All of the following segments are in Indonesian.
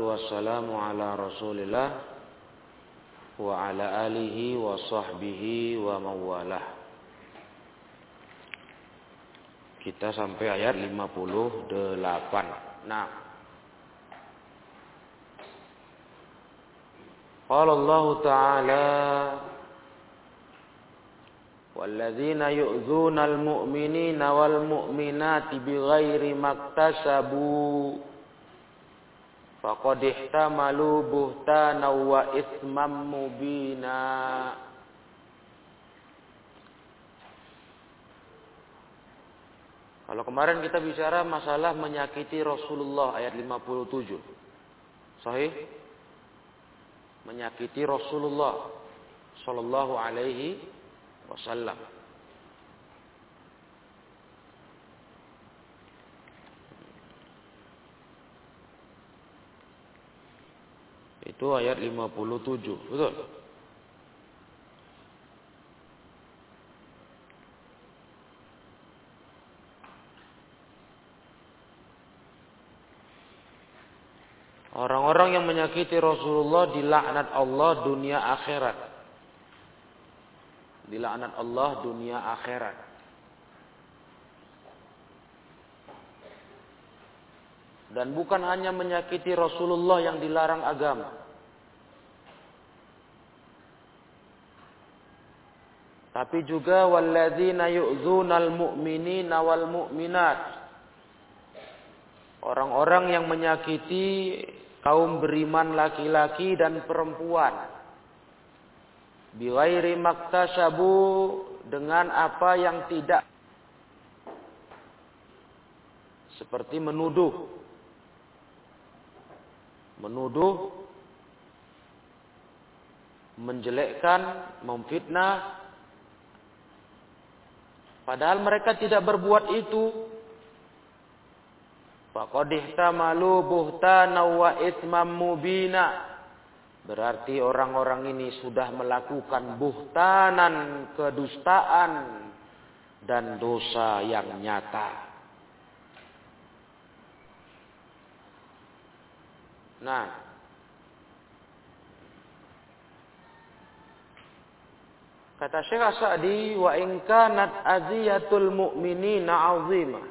wassalamu ala rasulillah wa ala alihi wa sahbihi wa mawalah kita sampai ayat 58 nah qala Allah ta'ala والذين يؤذون المؤمنين والمؤمنات بغير ما اكتسبوا faqad ihtamalu buhtana wa itsmam mubina Kalau kemarin kita bicara masalah menyakiti Rasulullah ayat 57. Sahih? Menyakiti Rasulullah sallallahu alaihi wasallam. Itu ayat 57. Betul? Orang-orang yang menyakiti Rasulullah dilaknat Allah dunia akhirat. Dilaknat Allah dunia akhirat. Dan bukan hanya menyakiti Rasulullah yang dilarang agama. Tapi juga walladzina yu'dzunal mu'minina wal mu'minat. Orang-orang yang menyakiti kaum beriman laki-laki dan perempuan. Biwairi maktasabu dengan apa yang tidak seperti menuduh menuduh, menjelekkan, memfitnah. Padahal mereka tidak berbuat itu. Itsmam mubina. Berarti orang-orang ini sudah melakukan buhtanan, kedustaan dan dosa yang nyata. Nah. Kata Syekh Sa'di wa in kanat aziyatul mu'minina 'azimah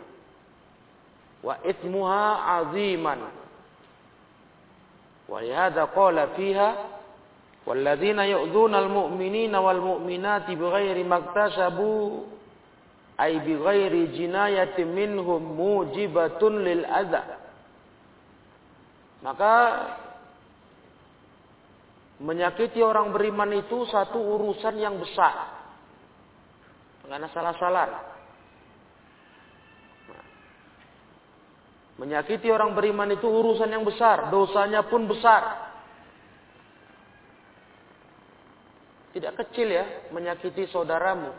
wa ithmuha 'aziman. Wa lihadza qala fiha والذين يؤذون المؤمنين والمؤمنات بغير ما اكتسبوا أي بغير جناية منهم موجبة للأذى maka menyakiti orang beriman itu satu urusan yang besar. Karena salah-salah. Menyakiti orang beriman itu urusan yang besar, dosanya pun besar. Tidak kecil ya menyakiti saudaramu.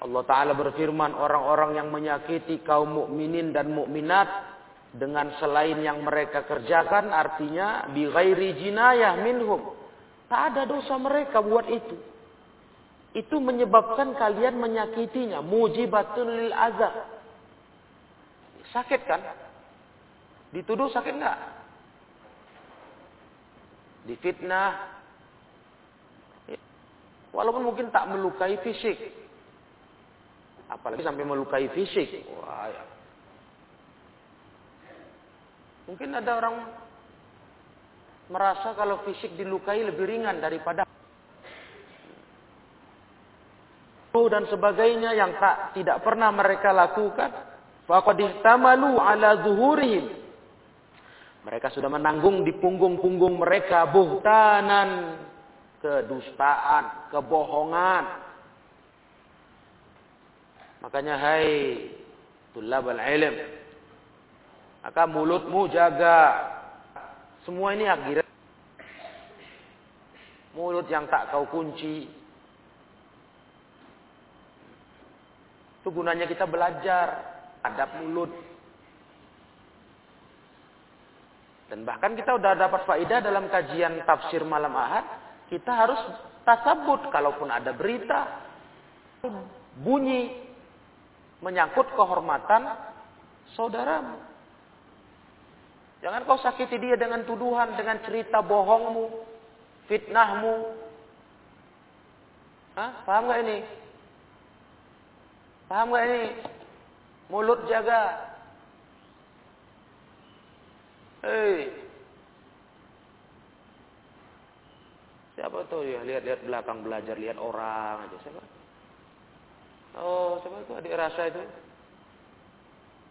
Allah Ta'ala berfirman orang-orang yang menyakiti kaum mukminin dan mukminat dengan selain yang mereka kerjakan artinya bi ghairi jinayah minhum. Tak ada dosa mereka buat itu. Itu menyebabkan kalian menyakitinya. Mujibatun lil azab. Sakit kan? Dituduh sakit enggak? Difitnah. Walaupun mungkin tak melukai fisik. Apalagi sampai melukai fisik. Wah, ya. Mungkin ada orang merasa kalau fisik dilukai lebih ringan daripada dan sebagainya yang tak tidak pernah mereka lakukan. Faqad ihtamalu ala zuhurihim. Mereka sudah menanggung di punggung-punggung mereka buhtanan, kedustaan, kebohongan. Makanya hai tulabal ilm, maka mulutmu jaga. Semua ini akhirat. Mulut yang tak kau kunci. Itu gunanya kita belajar adab mulut. Dan bahkan kita sudah dapat faedah dalam kajian tafsir malam ahad. Kita harus tasabut kalaupun ada berita. Bunyi. Menyangkut kehormatan saudaramu. Jangan kau sakiti dia dengan tuduhan, dengan cerita bohongmu, fitnahmu. Hah? Paham gak ini? Paham gak ini? Mulut jaga. Hei. Siapa tuh ya? Lihat-lihat belakang belajar, lihat orang aja. Siapa? Oh, siapa itu adik rasa itu?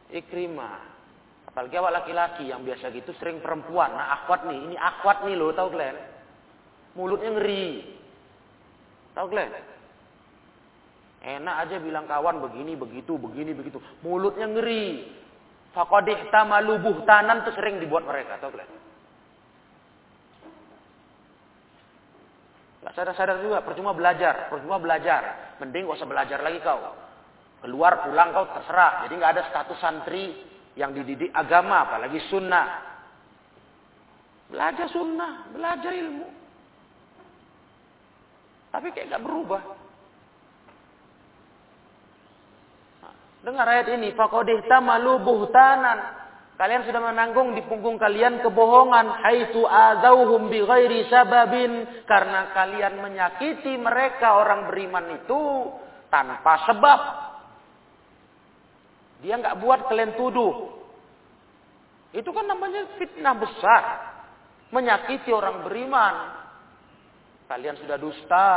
Ikrimah. Apalagi awak laki-laki yang biasa gitu sering perempuan. Nah akwat nih, ini akwat nih loh, tahu kalian? Mulutnya ngeri. Tahu kalian? Enak aja bilang kawan begini, begitu, begini, begitu. Mulutnya ngeri. Fakodih tamalu buhtanan tuh sering dibuat mereka, tahu kalian? Gak sadar-sadar juga, percuma belajar, percuma belajar. Mending gak usah belajar lagi kau. Keluar pulang kau terserah. Jadi nggak ada status santri yang dididik agama, apalagi sunnah. Belajar sunnah, belajar ilmu. Tapi kayak gak berubah. Dengar ayat ini, faqadih tamalu buhtanan. Kalian sudah menanggung di punggung kalian kebohongan haitsu azauhum bighairi sababin karena kalian menyakiti mereka orang beriman itu tanpa sebab. Dia nggak buat kalian tuduh. Itu kan namanya fitnah besar. Menyakiti orang beriman. Kalian sudah dusta.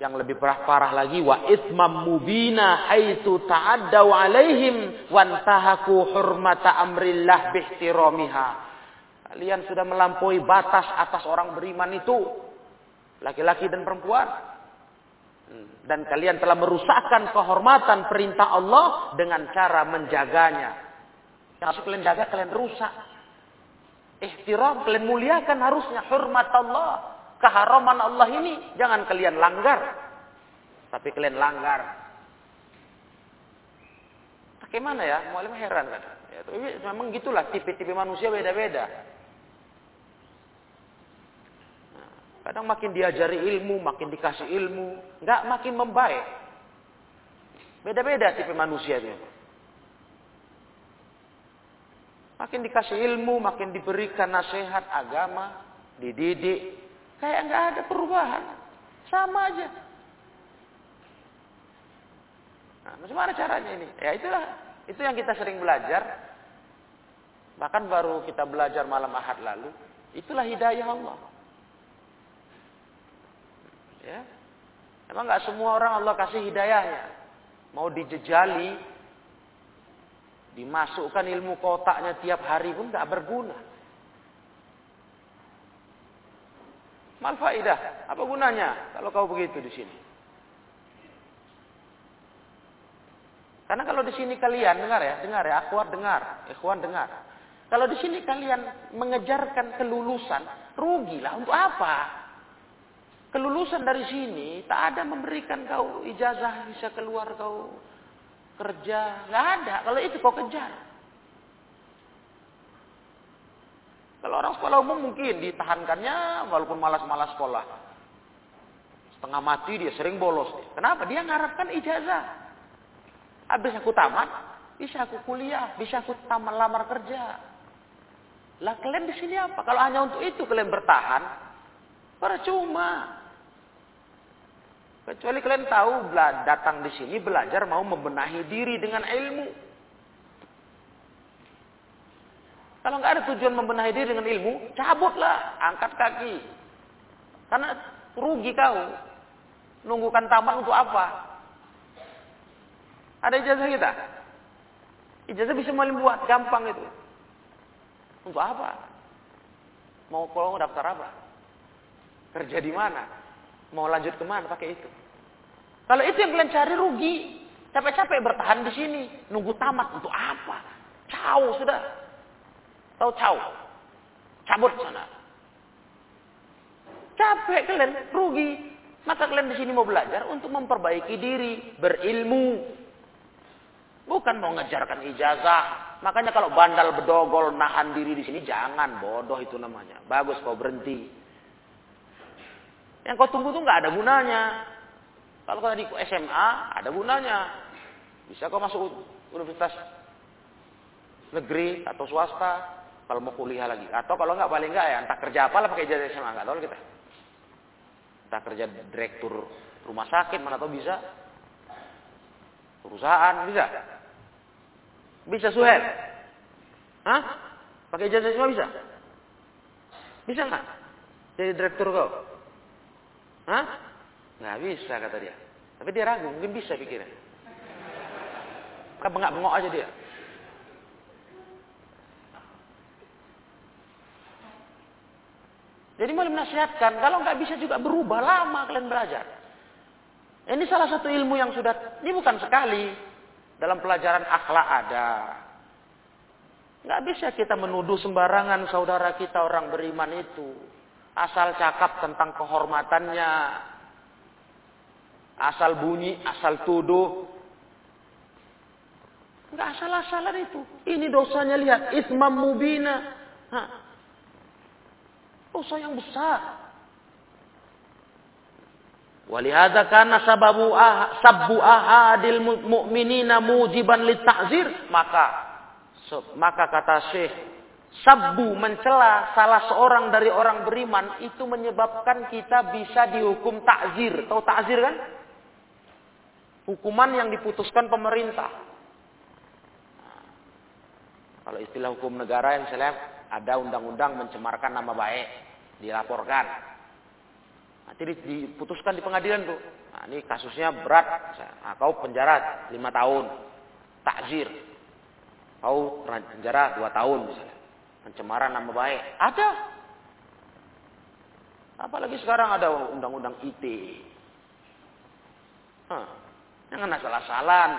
Yang lebih parah, parah lagi wa ithmam mubina haitsu ta'addaw alaihim wantahaku hurmata amrillah bihtiramiha. Kalian sudah melampaui batas atas orang beriman itu. Laki-laki dan perempuan. Dan kalian telah merusakkan kehormatan perintah Allah dengan cara menjaganya. Harus kalian jaga, kalian rusak. Ihtiram, kalian muliakan harusnya hormat Allah keharaman Allah ini jangan kalian langgar. Tapi kalian langgar. Bagaimana ya? Mualim heran kan? Ya, memang gitulah tipe-tipe manusia beda-beda. Nah, kadang makin diajari ilmu, makin dikasih ilmu, nggak makin membaik. Beda-beda tipe manusia itu. Makin dikasih ilmu, makin diberikan nasihat agama, dididik, Kayak nggak ada perubahan. Sama aja. Nah, bagaimana caranya ini? Ya itulah, itu yang kita sering belajar. Bahkan baru kita belajar malam ahad lalu. Itulah hidayah Allah. Ya. Emang nggak semua orang Allah kasih hidayahnya. Mau dijejali, dimasukkan ilmu kotaknya tiap hari pun nggak berguna. Mal faidah? Apa gunanya kalau kau begitu di sini? Karena kalau di sini kalian dengar ya, dengar ya, akhwat dengar, ikhwan dengar. Kalau di sini kalian mengejarkan kelulusan, rugilah untuk apa? Kelulusan dari sini tak ada memberikan kau ijazah bisa keluar kau kerja, nggak ada. Kalau itu kau kejar. Kalau orang sekolah umum mungkin ditahankannya walaupun malas-malas sekolah. Setengah mati dia sering bolos. Kenapa? Dia mengharapkan ijazah. Habis aku tamat, bisa aku kuliah, bisa aku tamat lamar kerja. Lah kalian di sini apa? Kalau hanya untuk itu kalian bertahan, percuma. Kecuali kalian tahu datang di sini belajar mau membenahi diri dengan ilmu. Kalau nggak ada tujuan membenahi diri dengan ilmu, cabutlah, angkat kaki. Karena rugi kau. Nunggukan taman untuk apa? Ada ijazah kita? Ijazah bisa maling buat, gampang itu. Untuk apa? Mau kalau daftar apa? Kerja di mana? Mau lanjut ke mana pakai itu? Kalau itu yang kalian cari rugi. Capek-capek bertahan di sini. Nunggu tamat untuk apa? Caw sudah. Tahu caw. Cabut sana. Capek kalian, rugi. Maka kalian di sini mau belajar untuk memperbaiki diri, berilmu. Bukan mau ngejarkan ijazah. Makanya kalau bandal bedogol nahan diri di sini jangan bodoh itu namanya. Bagus kau berhenti. Yang kau tunggu tuh nggak ada gunanya. Kalau kau di SMA ada gunanya. Bisa kau masuk universitas negeri atau swasta Kalau mau kuliah lagi. Atau kalau nggak paling nggak ya entah kerja apa lah pakai ijazah SMA nggak tahu kita. Entah kerja direktur rumah sakit mana tahu bisa. Perusahaan bisa. Bisa Suhel? Hah? Pakai ijazah SMA bisa? Bisa nggak? Jadi direktur kau? Hah? Nggak bisa kata dia. Tapi dia ragu, mungkin bisa pikirnya. Kan bengak-bengok aja dia. Jadi malah menasihatkan, kalau nggak bisa juga berubah lama kalian belajar. Ini salah satu ilmu yang sudah, ini bukan sekali. Dalam pelajaran akhlak ada. Nggak bisa kita menuduh sembarangan saudara kita orang beriman itu. Asal cakap tentang kehormatannya. Asal bunyi, asal tuduh. Nggak asal-asalan itu. Ini dosanya lihat. Ismam mubina. Hah. Dosa yang besar. Walihada karena sababu ah, sabbu ahadil mu'minina mujiban li ta'zir. Maka maka kata Syekh sabbu mencela salah seorang dari orang beriman itu menyebabkan kita bisa dihukum takzir. Tahu takzir kan? Hukuman yang diputuskan pemerintah. Kalau istilah hukum negara yang saya lihat ada undang-undang mencemarkan nama baik, dilaporkan. Nanti diputuskan di pengadilan tuh. Nah, ini kasusnya berat, nah, kau penjara lima tahun, takzir, kau penjara dua tahun misalnya, pencemaran nama baik, ada. Apalagi sekarang ada undang-undang IT. Hah, jangan asal-asalan.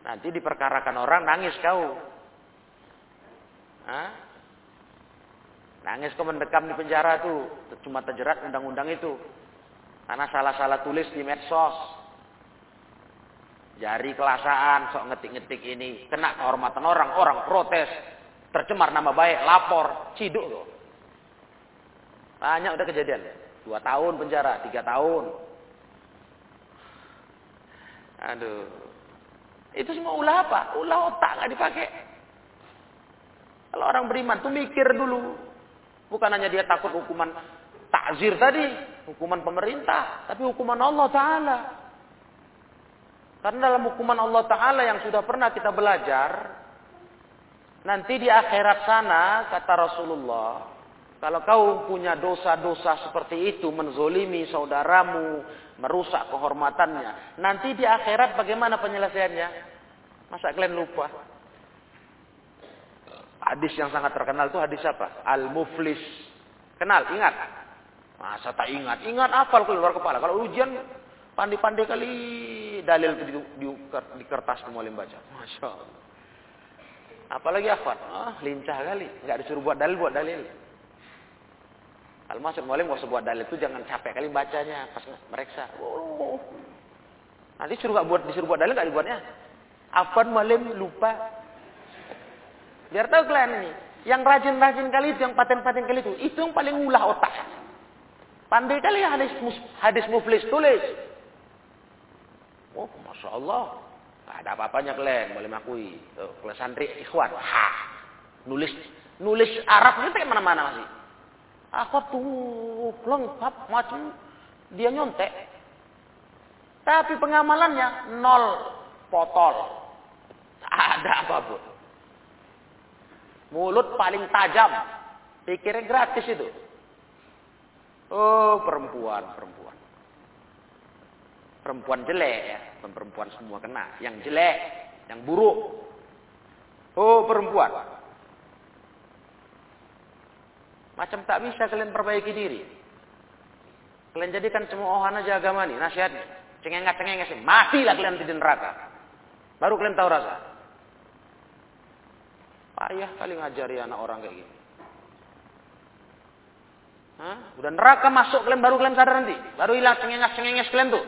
Nanti diperkarakan orang nangis kau. Hah? Nangis kau mendekam di penjara tuh, cuma terjerat undang-undang itu. Karena salah-salah tulis di medsos. Jari kelasaan, sok ngetik-ngetik ini. Kena kehormatan orang, orang protes. Tercemar nama baik, lapor, ciduk tuh. Banyak udah kejadian. Dua tahun penjara, tiga tahun. Aduh. Itu semua ulah apa? Ulah otak nggak dipakai. Kalau orang beriman tuh mikir dulu. Bukan hanya dia takut hukuman takzir tadi, hukuman pemerintah, tapi hukuman Allah Ta'ala. Karena dalam hukuman Allah Ta'ala yang sudah pernah kita belajar, nanti di akhirat sana, kata Rasulullah, kalau kau punya dosa-dosa seperti itu, menzolimi saudaramu, merusak kehormatannya, nanti di akhirat bagaimana penyelesaiannya? Masa kalian lupa? Hadis yang sangat terkenal itu hadis apa? Al-Muflis. Kenal, ingat? Masa tak ingat? Ingat apa kalau luar kepala. Kalau ujian pandai-pandai kali dalil di, di, di kertas semua baca. Masya Allah. Apalagi hafal. Ah, lincah kali. Enggak disuruh buat dalil, buat dalil. Kalau masuk mualim mau buat dalil itu jangan capek kali bacanya pas mereka. Oh. Nanti suruh gak buat disuruh buat dalil gak dibuatnya. Afan mualim lupa Biar tahu kalian ini. Yang rajin-rajin kali itu, yang paten-paten kali itu, itu yang paling ulah otak. Pandai kali hadis, hadis muflis tulis. Oh, Masya Allah. Gak ada apa-apanya kalian, boleh. Tuh, kelas santri ikhwan. Ha, nulis nulis Arab itu kayak mana-mana masih. Aku tuh lengkap macam dia nyontek. Tapi pengamalannya nol potol. ada apa pun. Mulut paling tajam. Pikirnya gratis itu. Oh, perempuan, perempuan. Perempuan jelek ya. Bukan perempuan semua kena. Yang jelek, yang buruk. Oh, perempuan. Macam tak bisa kalian perbaiki diri. Kalian jadikan cemoohan aja agama ini, nasihatnya. Cengengat-cengengat sih. Matilah kalian di neraka. Baru kalian tahu rasa. Payah kali ngajari anak orang kayak gini. Hah? Udah neraka masuk kalian baru kalian sadar nanti. Baru hilang cengenges-cengenges kalian tuh.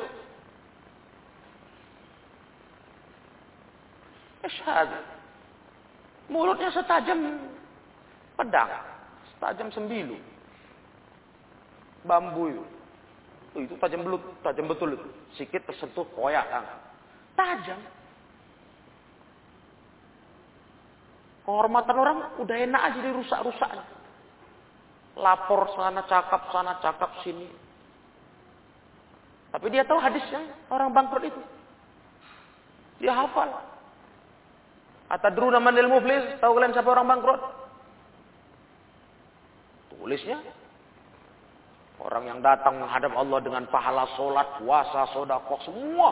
Esyhad. Mulutnya setajam pedang. Setajam sembilu. Bambu itu. Itu tajam belut, tajam betul itu. Sikit tersentuh koyak kan. Tajam. Kehormatan orang udah enak aja dirusak-rusak. Lapor sana cakap, sana cakap sini. Tapi dia tahu hadisnya orang bangkrut itu. Dia hafal. Atadruna manil muflis? Tahu kalian siapa orang bangkrut? Tulisnya. Orang yang datang menghadap Allah dengan pahala solat, puasa, sodakoh, semua.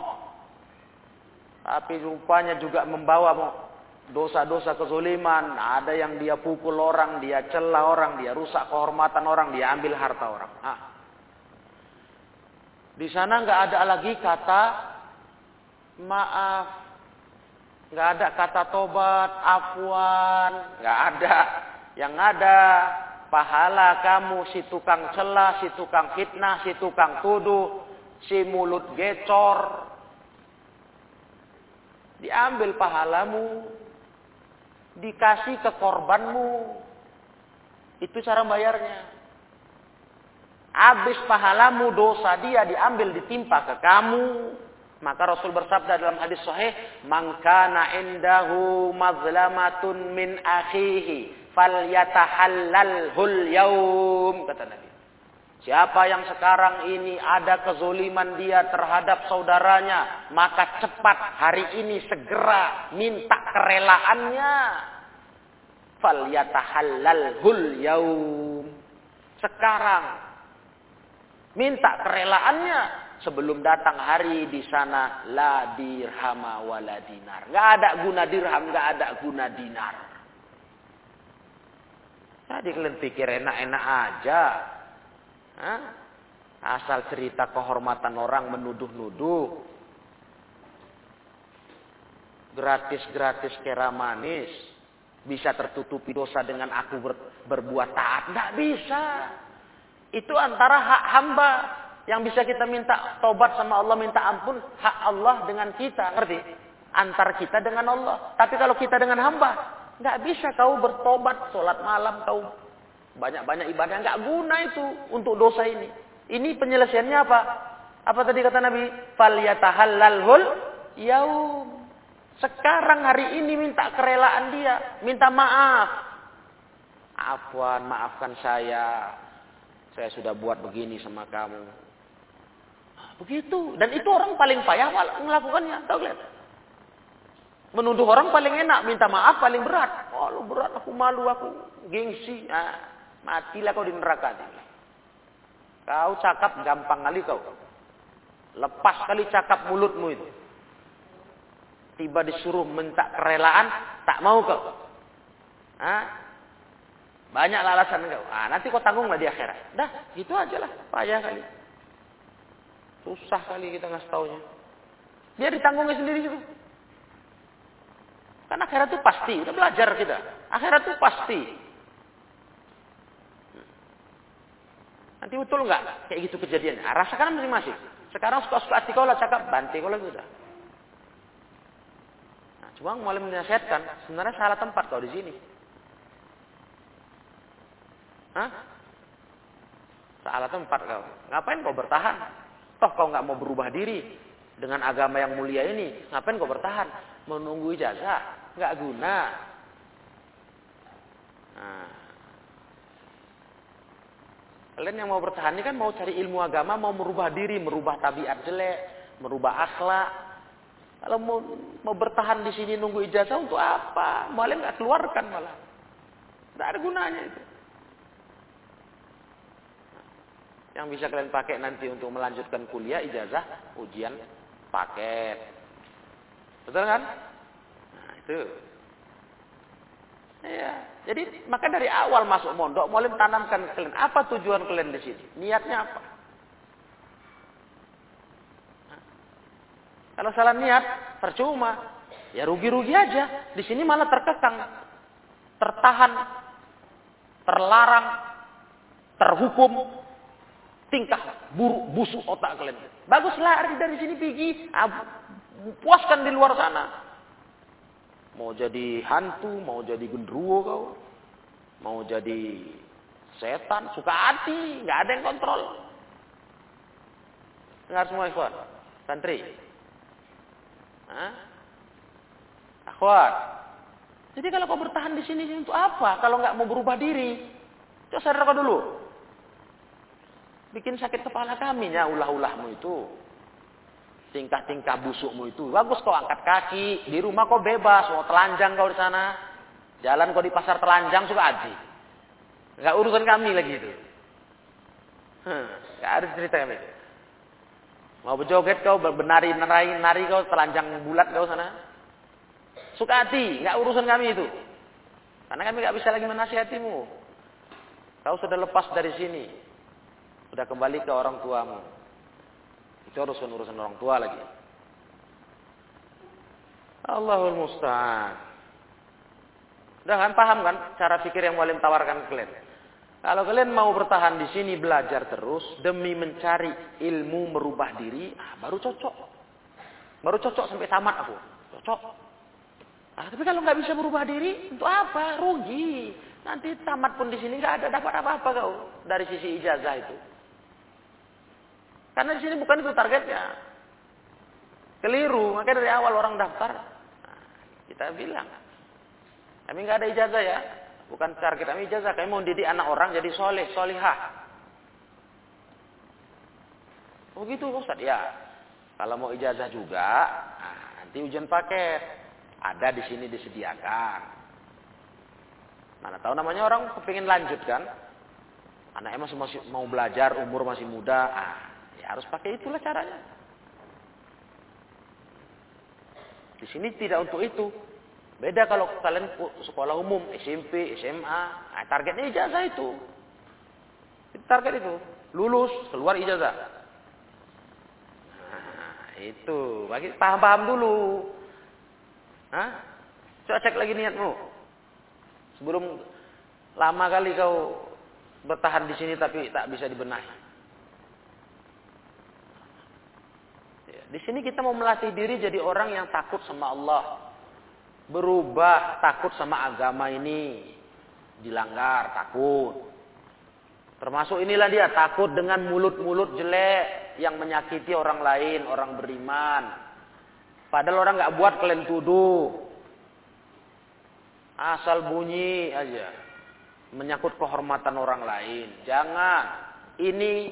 Tapi rupanya juga membawa dosa-dosa kezoliman. Ada yang dia pukul orang, dia celah orang, dia rusak kehormatan orang, dia ambil harta orang. Nah, di sana nggak ada lagi kata maaf, nggak ada kata tobat, afwan, nggak ada. Yang ada pahala kamu si tukang celah, si tukang fitnah, si tukang tuduh, si mulut gecor. Diambil pahalamu, dikasih ke korbanmu. Itu cara bayarnya. Habis pahalamu dosa dia diambil ditimpa ke kamu. Maka Rasul bersabda dalam hadis sahih, "Man kana indahu mazlamatun min akhihi hul yaum." Kata Nabi. Siapa yang sekarang ini ada kezoliman dia terhadap saudaranya, maka cepat hari ini segera minta kerelaannya. hul yaum. Sekarang Minta kerelaannya sebelum datang hari di sana la dirhama wala dinar. Gak ada guna dirham, gak ada guna dinar. Tadi kalian pikir enak-enak aja. Hah? Asal cerita kehormatan orang menuduh-nuduh. Gratis-gratis kera manis. Bisa tertutupi dosa dengan aku ber, berbuat taat. Tidak bisa. Itu antara hak hamba yang bisa kita minta tobat sama Allah, minta ampun, hak Allah dengan kita, ngerti? Antar kita dengan Allah. Tapi kalau kita dengan hamba, nggak bisa kau bertobat, sholat malam kau banyak-banyak ibadah, nggak guna itu untuk dosa ini. Ini penyelesaiannya apa? Apa tadi kata Nabi? Fal yatahallalhul yaum. Sekarang hari ini minta kerelaan dia, minta maaf. Afwan, maafkan saya. Saya sudah buat begini sama kamu. Begitu. Dan itu orang paling payah melakukannya. Tahu lihat. Menuduh orang paling enak. Minta maaf paling berat. Oh lu berat. Aku malu. Aku gengsi. Nah, matilah kau di neraka. Kau cakap gampang kali kau. Lepas kali cakap mulutmu itu. Tiba disuruh minta kerelaan. Tak mau kau. Hah? Banyak alasan kau. Ah, nanti kau tanggung lah di akhirat. Dah, gitu aja lah. Payah kali. Susah kali kita ngasih taunya. Dia ditanggungnya sendiri juga. Karena akhirat itu pasti. Udah belajar kita. Akhirat itu pasti. Nanti betul nggak kayak gitu kejadiannya? Nah, rasakan masing-masing. Sekarang suka-suka hati kau lah cakap, banting kau lah sudah. Nah, cuma mulai menasihatkan, sebenarnya salah tempat kau di sini. Hah? Salah tempat kau. Ngapain kau bertahan? Toh kau nggak mau berubah diri dengan agama yang mulia ini. Ngapain kau bertahan? Menunggu ijazah. Nggak guna. Nah. Kalian yang mau bertahan ini kan mau cari ilmu agama, mau merubah diri, merubah tabiat jelek, merubah akhlak. Kalau mau, mau bertahan di sini nunggu ijazah untuk apa? Malah nggak keluarkan malah. Tidak ada gunanya itu. Yang bisa kalian pakai nanti untuk melanjutkan kuliah, ijazah, ujian, paket. Betul kan? Nah, itu. Ya, jadi maka dari awal masuk mondok mulai tanamkan kalian apa tujuan kalian di sini? Niatnya apa? Nah, kalau salah niat, percuma. Ya rugi-rugi aja. Di sini malah terkekang, tertahan, terlarang, terhukum, tingkah buruk busuk otak kalian. Bagus lari dari sini pergi, puaskan di luar sana. Mau jadi hantu, mau jadi gendruwo kau, mau jadi setan, suka hati, nggak ada yang kontrol. Dengar semua ikhwan, santri. Hah? Jadi kalau kau bertahan di sini untuk apa? Kalau nggak mau berubah diri, coba sadar kau dulu. Bikin sakit kepala kami ya ulah-ulahmu itu. Tingkah-tingkah busukmu itu. Bagus kau angkat kaki. Di rumah kau bebas. Mau telanjang kau di sana. Jalan kau di pasar telanjang suka aji. Nggak urusan kami lagi itu. Nggak ada cerita kami. Mau berjoget kau, bernari, nari, nari kau, telanjang bulat kau sana. Suka hati, nggak urusan kami itu. Karena kami nggak bisa lagi menasihatimu. Kau sudah lepas dari sini. Sudah kembali ke orang tuamu. Itu urusan urusan orang tua lagi. Allahul Musta'an. Udah kan paham kan cara pikir yang Walim tawarkan kalian? Kalau kalian mau bertahan di sini belajar terus demi mencari ilmu merubah diri, ah, baru cocok. Baru cocok sampai tamat aku. Cocok. Ah, tapi kalau nggak bisa merubah diri, untuk apa? Rugi. Nanti tamat pun di sini nggak ada dapat apa-apa kau dari sisi ijazah itu. Karena di sini bukan itu targetnya. Keliru, makanya dari awal orang daftar, nah, kita bilang, kami nggak ada ijazah ya, Bukan target kami ijazah. Kami mau didik anak orang jadi soleh, solihah. Oh gitu Ustaz? Ya. Kalau mau ijazah juga, nah, nanti ujian paket. Ada di sini disediakan. Mana tahu namanya orang kepingin lanjut kan? Anaknya masih, masih mau belajar, umur masih muda. Ah, ya harus pakai itulah caranya. Di sini tidak untuk itu. Beda kalau kalian sekolah umum, SMP, SMA, nah, targetnya ijazah itu. Target itu, lulus, keluar ijazah. Nah, itu, bagi paham-paham dulu. Hah? Coba cek lagi niatmu. Sebelum lama kali kau bertahan di sini tapi tak bisa dibenahi. Ya, di sini kita mau melatih diri jadi orang yang takut sama Allah. Berubah takut sama agama ini. Dilanggar takut. Termasuk inilah dia takut dengan mulut-mulut jelek yang menyakiti orang lain orang beriman. Padahal orang nggak buat kalian tuduh. Asal bunyi aja. Menyangkut kehormatan orang lain. Jangan. Ini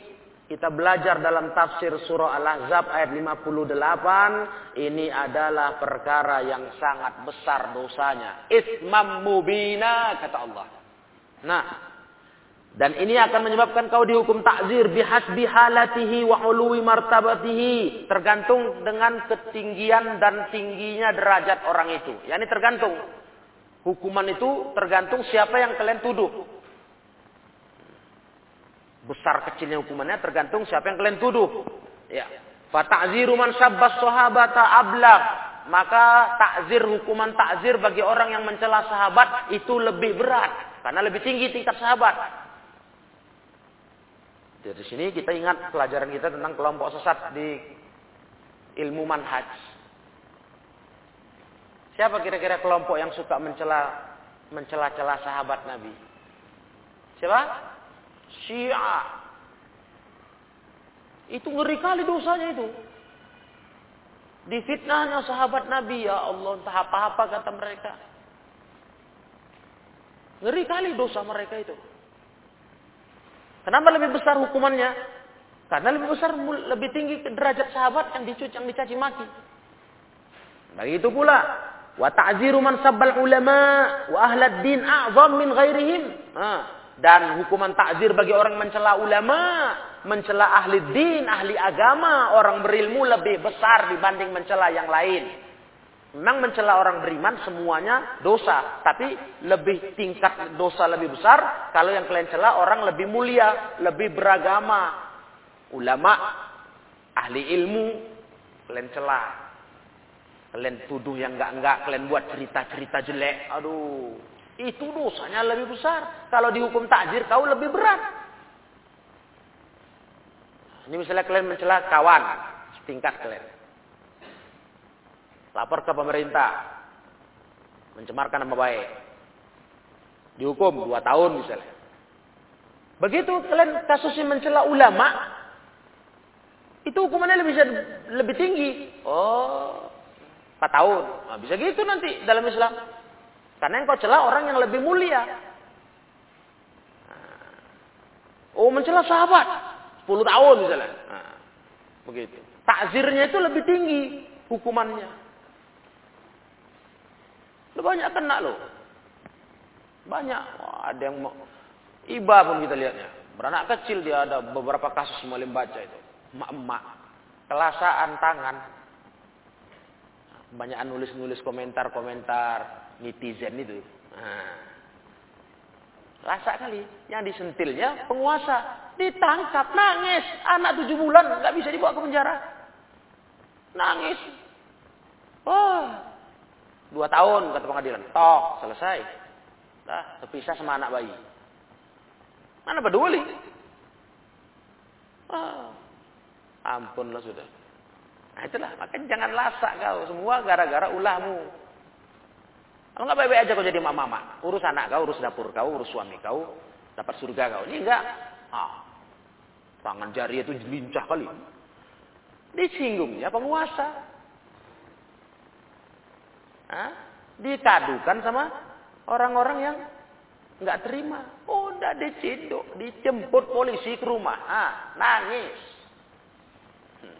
kita belajar dalam tafsir surah Al-Ahzab ayat 58. Ini adalah perkara yang sangat besar dosanya. Ismam mubina, kata Allah. Nah, dan ini akan menyebabkan kau dihukum takzir bihasbi halatihi wa ului martabatihi. Tergantung dengan ketinggian dan tingginya derajat orang itu. Ya ini tergantung. Hukuman itu tergantung siapa yang kalian tuduh. Besar kecilnya hukumannya tergantung siapa yang kalian tuduh. Ya. Fata'ziru man sabbas sahabata ablaq. Maka takzir hukuman takzir bagi orang yang mencela sahabat itu lebih berat karena lebih tinggi tingkat sahabat. Dari sini kita ingat pelajaran kita tentang kelompok sesat di ilmu manhaj. Siapa kira-kira kelompok yang suka mencela mencela-cela sahabat Nabi? Siapa? Syiah. Itu ngeri kali dosanya itu. Di fitnahnya sahabat Nabi, ya Allah, entah apa-apa kata mereka. Ngeri kali dosa mereka itu. Kenapa lebih besar hukumannya? Karena lebih besar, lebih tinggi derajat sahabat yang dicuci, yang dicaci maki. Begitu pula, wa ta'ziru man sabbal ulama wa ahlad din a'zam min ghairihim. Nah, dan hukuman takzir bagi orang mencela ulama, mencela ahli din, ahli agama, orang berilmu lebih besar dibanding mencela yang lain. Memang mencela orang beriman semuanya dosa, tapi lebih tingkat dosa lebih besar kalau yang kalian cela orang lebih mulia, lebih beragama. Ulama, ahli ilmu, kalian cela. Kalian tuduh yang enggak-enggak, kalian buat cerita-cerita jelek. Aduh, itu dosanya lebih besar. Kalau dihukum takjir kau lebih berat. Ini misalnya kalian mencela kawan setingkat kalian. Lapor ke pemerintah. Mencemarkan nama baik. Dihukum dua tahun misalnya. Begitu kalian kasusnya mencela ulama. Itu hukumannya lebih lebih tinggi. Oh, empat tahun. Nah, bisa gitu nanti dalam Islam. Karena engkau celah orang yang lebih mulia. Oh mencela sahabat. 10 tahun misalnya. Nah, begitu. Takzirnya itu lebih tinggi hukumannya. Lu banyak kena loh. Banyak. Wah, ada yang mau. Iba pun kita lihatnya. Beranak kecil dia ada beberapa kasus malim baca itu. Emak-emak. Kelasaan tangan. Banyak nulis-nulis komentar-komentar netizen itu. Nah. Rasa kali. Yang disentilnya penguasa. Ditangkap, nangis. Anak tujuh bulan nggak bisa dibawa ke penjara. Nangis. Oh, dua tahun kata pengadilan. Tok, selesai. Dah, terpisah sama anak bayi. Mana peduli? Oh, ampunlah sudah. Nah itulah, makanya jangan lasak kau. Semua gara-gara ulahmu. Kalau nggak baik-baik aja kau jadi mama-mama. Urus anak kau, urus dapur kau, urus suami kau. Dapat surga kau. Ini enggak. Ah, tangan jari itu lincah kali. Disinggungnya penguasa. Hah? Dikadukan sama orang-orang yang nggak terima. Oh, udah diciduk, dijemput polisi ke rumah. Ah, nangis. Hmm.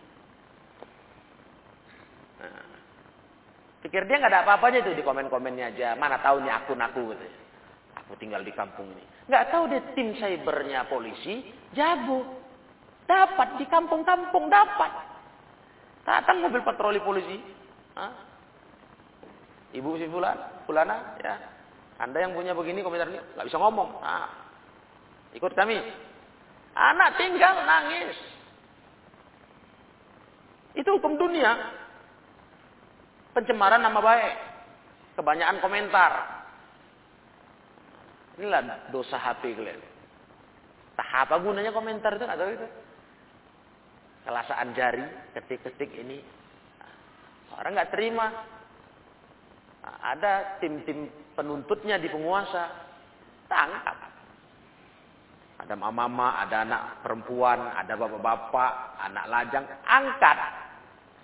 Nah. Pikir dia nggak ada apa-apanya itu di komen-komennya aja. Mana tahu nih akun aku gitu. Aku tinggal di kampung ini. Nggak tahu deh tim cybernya polisi jago. Dapat di kampung-kampung dapat. Datang mobil patroli polisi. Hah? Ibu si Fulana, Fulana ya. Anda yang punya begini komentar ini nggak bisa ngomong. Nah, ikut kami. Anak tinggal nangis. Itu hukum dunia. Pencemaran nama baik. Kebanyakan komentar. Inilah dosa HP kalian. Tak apa gunanya komentar itu atau itu? Kelasaan jari, ketik-ketik ini. Orang nggak terima. Ada tim-tim penuntutnya di penguasa. Tangkap. Ada mama-mama, ada anak perempuan, ada bapak-bapak, anak lajang. Angkat.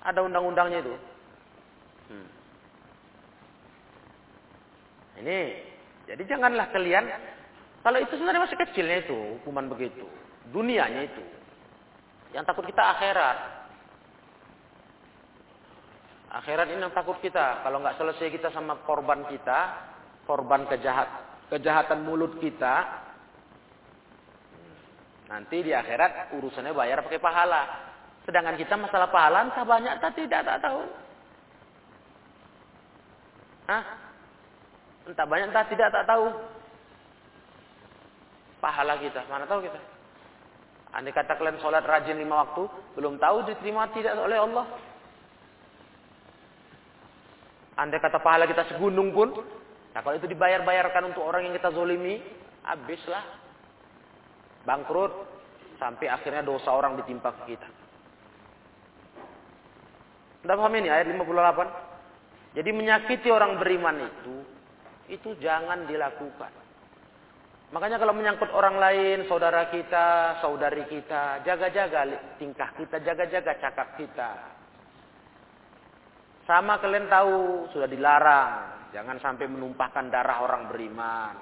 Ada undang-undangnya itu. Hmm. Ini. Jadi janganlah kalian. Kalau itu sebenarnya masih kecilnya itu. Hukuman begitu. Dunianya itu. Yang takut kita akhirat. Akhirat ini yang takut kita. Kalau nggak selesai kita sama korban kita, korban kejahat, kejahatan mulut kita, nanti di akhirat urusannya bayar pakai pahala. Sedangkan kita masalah pahala entah banyak tak tidak tak tahu. Hah? Entah banyak entah tidak tak tahu. Pahala kita, mana tahu kita. Andai kata kalian sholat rajin lima waktu, belum tahu diterima tidak oleh Allah. Andai kata pahala kita segunung pun, nah kalau itu dibayar-bayarkan untuk orang yang kita zolimi, habislah. Bangkrut, sampai akhirnya dosa orang ditimpa ke kita. Anda paham ini ayat 58? Jadi menyakiti orang beriman itu, itu jangan dilakukan. Makanya kalau menyangkut orang lain, saudara kita, saudari kita, jaga-jaga tingkah kita, jaga-jaga cakap kita. Sama kalian tahu, sudah dilarang. Jangan sampai menumpahkan darah orang beriman.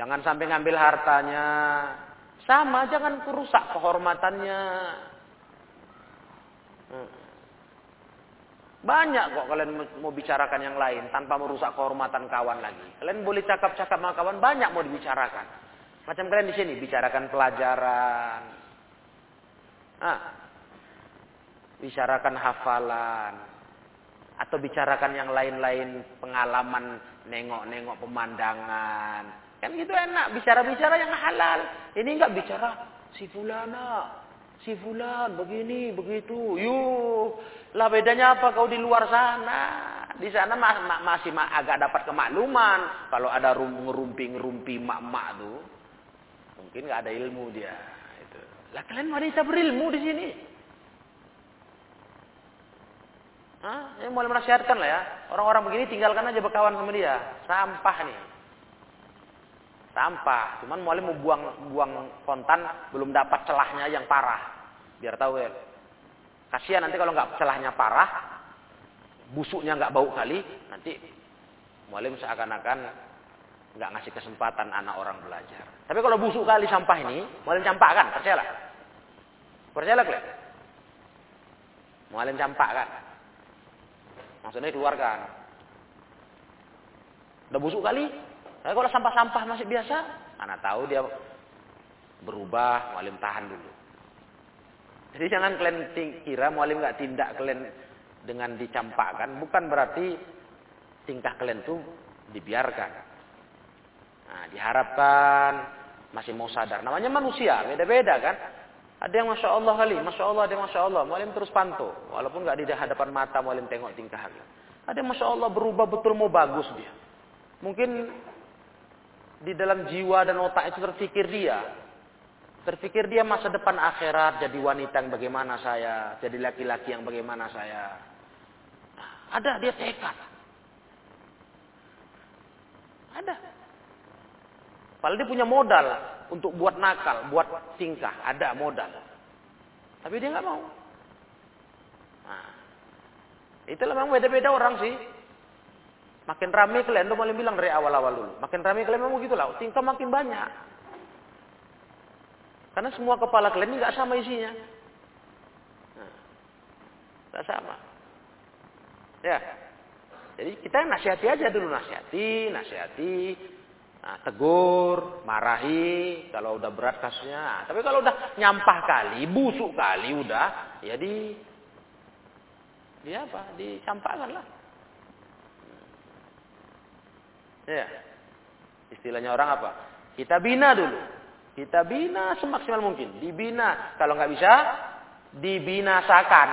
Jangan sampai ngambil hartanya. Sama, jangan kerusak kehormatannya. Hmm. Banyak kok kalian mau bicarakan yang lain tanpa merusak kehormatan kawan lagi. Kalian boleh cakap-cakap sama kawan, banyak mau dibicarakan. Macam kalian di sini bicarakan pelajaran. Ah, bicarakan hafalan atau bicarakan yang lain-lain pengalaman nengok-nengok pemandangan kan gitu enak bicara-bicara yang halal ini enggak bicara si fulana si fulan begini begitu yuk lah bedanya apa kau di luar sana di sana ma ma masih ma agak dapat kemakluman kalau ada ngerumpi-ngerumpi mak-mak tuh mungkin nggak ada ilmu dia itu lah kalian wanita berilmu di sini Hah? Ini mulai menasihatkan lah ya. Orang-orang begini tinggalkan aja berkawan sama dia. Sampah nih. Sampah. Cuman mulai mau buang buang kontan belum dapat celahnya yang parah. Biar tahu ya. Kasihan nanti kalau nggak celahnya parah, busuknya nggak bau kali, nanti Mualim seakan-akan nggak ngasih kesempatan anak orang belajar. Tapi kalau busuk kali sampah ini, mualim campakkan, percayalah. Percayalah kalian. Mualim campakkan. Maksudnya keluarkan. Udah busuk kali. Tapi kalau sampah-sampah masih biasa, anak tahu dia berubah, mualim tahan dulu. Jadi jangan kalian kira mualim nggak tindak kalian dengan dicampakkan, bukan berarti tingkah kalian tuh dibiarkan. Nah, diharapkan masih mau sadar. Namanya manusia, beda-beda kan. Ada yang masya Allah kali, masya Allah, ada yang masya Allah. Mualim terus pantau, walaupun nggak di hadapan mata mualim tengok tingkah kalian. Ada yang masya Allah berubah betul mau bagus dia. Mungkin di dalam jiwa dan otak itu terpikir dia, terpikir dia masa depan akhirat jadi wanita yang bagaimana saya, jadi laki-laki yang bagaimana saya. Ada dia tekad. Ada. Padahal dia punya modal untuk buat nakal, buat tingkah, ada modal. Tapi dia nggak mau. Nah, itulah memang beda-beda orang sih. Makin ramai kalian, tuh malah bilang dari awal-awal dulu. Makin ramai kalian memang gitu lah, tingkah makin banyak. Karena semua kepala kalian ini nggak sama isinya. Nah, nggak sama. Ya. Jadi kita nasihati aja dulu nasihati, nasihati, nah, tegur, marahi kalau udah berat kasusnya. Nah, tapi kalau udah nyampah kali, busuk kali udah, ya di dia apa? Dicampakkan lah. Ya. Istilahnya orang apa? Kita bina dulu. Kita bina semaksimal mungkin. Dibina. Kalau nggak bisa, dibinasakan.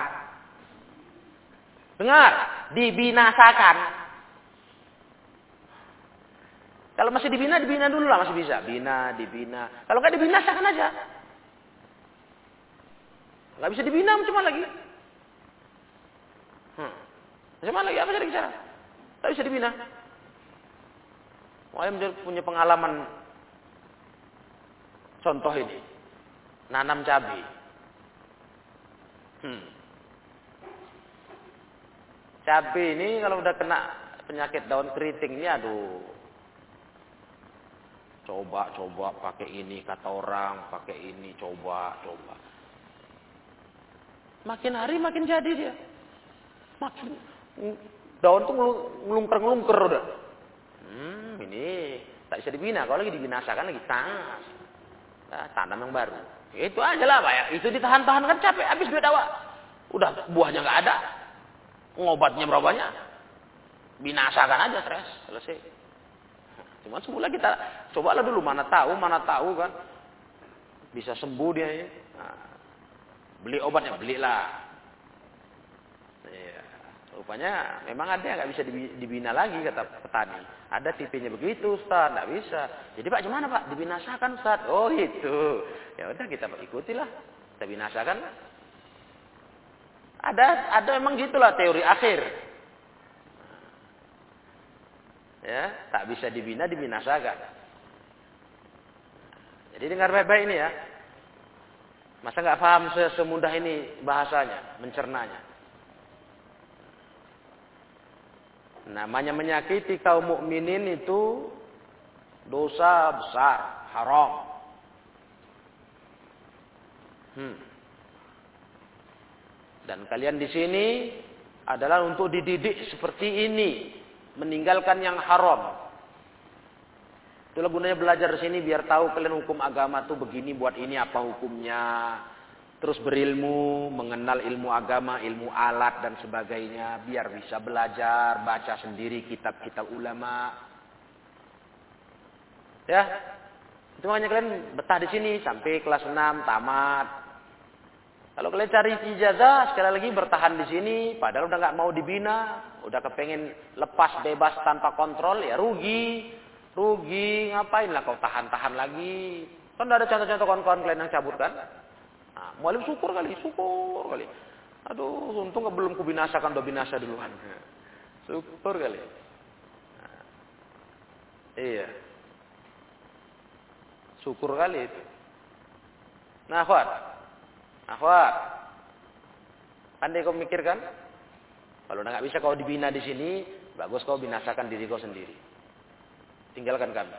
Dengar, dibinasakan. Kalau masih dibina, dibina dulu lah masih bisa. Bina, dibina. Kalau nggak dibinasakan aja. Nggak bisa dibina, cuma lagi. Hmm. Macam lagi? Apa jadi cara? Nggak bisa dibina. Mualim punya pengalaman contoh ini. Nanam cabai. Hmm. Cabai ini kalau udah kena penyakit daun keriting ini aduh. Coba coba pakai ini kata orang, pakai ini coba coba. Makin hari makin jadi dia. Makin daun tuh ngelungker-ngelungker udah. Hmm, ini tak bisa dibina. Kalau lagi dibinasakan lagi tas. Nah, tanam yang baru. Itu aja lah Pak ya. Itu ditahan-tahan kan capek. Habis duit awak. Udah buahnya nggak ada. Ngobatnya berapa banyak. Binasakan aja stres. Selesai. Cuma semula kita cobalah dulu. Mana tahu, mana tahu kan. Bisa sembuh dia ya. Nah, beli obatnya, belilah. Rupanya memang ada yang nggak bisa dibina lagi kata petani. Ada tipenya begitu Ustaz, nggak bisa. Jadi Pak gimana Pak? Dibinasakan Ustaz. Oh itu. Ya udah kita ikutilah. Kita binasakan. Ada ada memang gitulah teori akhir. Ya, tak bisa dibina dibinasakan. Jadi dengar baik-baik ini ya. Masa nggak paham semudah ini bahasanya, mencernanya. Namanya menyakiti kaum mukminin itu dosa besar, haram. Hmm. Dan kalian di sini adalah untuk dididik seperti ini, meninggalkan yang haram. Itulah gunanya belajar di sini biar tahu kalian hukum agama tuh begini buat ini apa hukumnya terus berilmu, mengenal ilmu agama, ilmu alat dan sebagainya, biar bisa belajar, baca sendiri kitab-kitab ulama. Ya, itu makanya kalian betah di sini sampai kelas 6 tamat. Kalau kalian cari ijazah, sekali lagi bertahan di sini, padahal udah nggak mau dibina, udah kepengen lepas bebas tanpa kontrol, ya rugi, rugi, ngapain lah kau tahan-tahan lagi? Kan ada contoh-contoh kawan-kawan kalian yang cabut kan? Nah, mualim syukur kali, syukur kali. Aduh, untung belum kubinasakan, udah binasa duluan. Syukur kali. Nah, iya. Syukur kali itu. Nah, akhwat. Akhwat. Andai kau mikirkan, kalau nggak bisa kau dibina di sini, Bagus kau binasakan diri kau sendiri. Tinggalkan kami.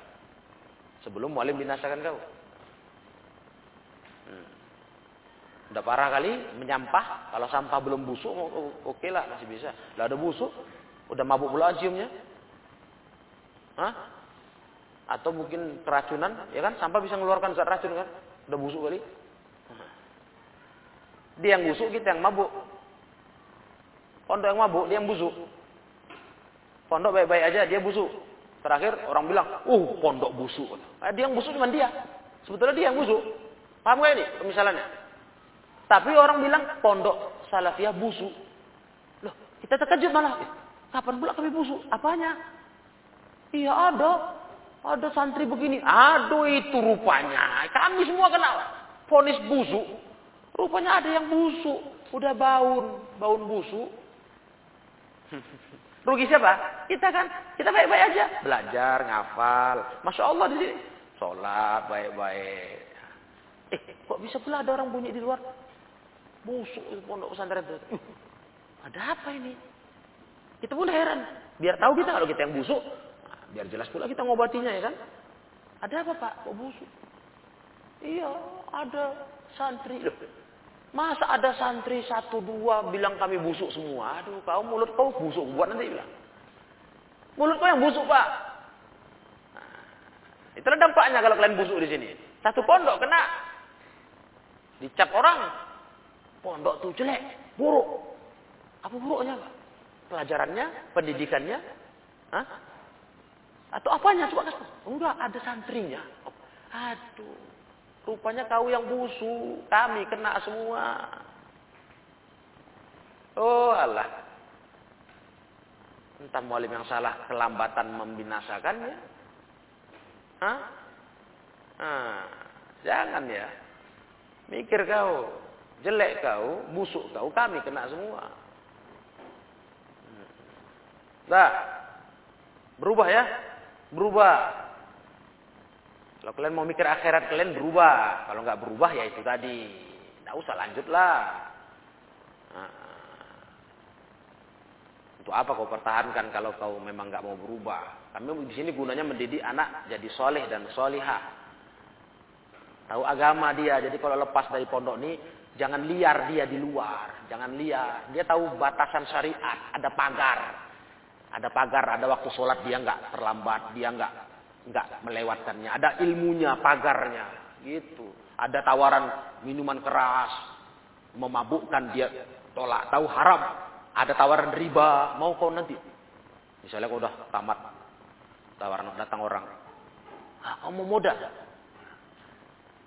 Sebelum mualim binasakan kau. Hmm. Udah parah kali menyampah. Kalau sampah belum busuk, oke okay lah masih bisa. Lah ada busuk, udah mabuk pula ciumnya. Hah? Atau mungkin keracunan, ya kan? Sampah bisa mengeluarkan zat racun kan? Udah busuk kali. Dia yang busuk, kita yang mabuk. Pondok yang mabuk, dia yang busuk. Pondok baik-baik aja, dia busuk. Terakhir orang bilang, uh pondok busuk. Eh, dia yang busuk cuma dia. Sebetulnya dia yang busuk. Paham gak ini misalnya? Tapi orang bilang pondok salafiyah busuk. Loh, kita terkejut malah. Kapan pula kami busuk? Apanya? Iya ada. Ada santri begini. Aduh itu rupanya. Kami semua kena ponis busuk. Rupanya ada yang busuk. Udah baun. Baun busuk. Rugi siapa? Kita kan. Kita baik-baik aja. Belajar, ngafal. Masya Allah di sini. Sholat, baik-baik. Eh, kok bisa pula ada orang bunyi di luar? Busuk itu pondok pesantren itu. Ada apa ini? Kita pun heran. Biar tahu kita kalau kita yang busuk. Biar jelas pula kita ngobatinya ya kan. Ada apa pak? Kok busuk? Iya, ada santri. Loh, Masa ada santri satu dua bilang kami busuk semua? Aduh, kau mulut kau busuk buat nanti bilang. Mulut kau yang busuk pak. Nah, itulah dampaknya kalau kalian busuk di sini. Satu pondok kena dicap orang. Pondok tuh jelek, buruk. Apa buruknya pak? Pelajarannya, pendidikannya, Hah? Atau apanya? Coba kasih. Enggak, ada santrinya. Aduh. Rupanya kau yang busuk, kami kena semua. Oh Allah. Entah mualim yang salah kelambatan membinasakannya. Hah? Jangan ya. Mikir kau, jelek kau, busuk kau, kami kena semua. Nah, berubah ya, berubah. Kalau kalian mau mikir akhirat kalian berubah. Kalau nggak berubah ya itu tadi. Tidak usah lanjutlah. Nah. Untuk apa kau pertahankan kalau kau memang nggak mau berubah? Kami di sini gunanya mendidik anak jadi soleh dan solihah. Tahu agama dia. Jadi kalau lepas dari pondok ini jangan liar dia di luar. Jangan liar. Dia tahu batasan syariat. Ada pagar. Ada pagar. Ada waktu sholat dia nggak terlambat. Dia nggak nggak melewatkannya. Ada ilmunya, pagarnya, gitu. Ada tawaran minuman keras, memabukkan dia tolak. Tahu haram. Ada tawaran riba, mau kau nanti. Misalnya kau udah tamat, tawaran datang orang. Ah, kau mau modal?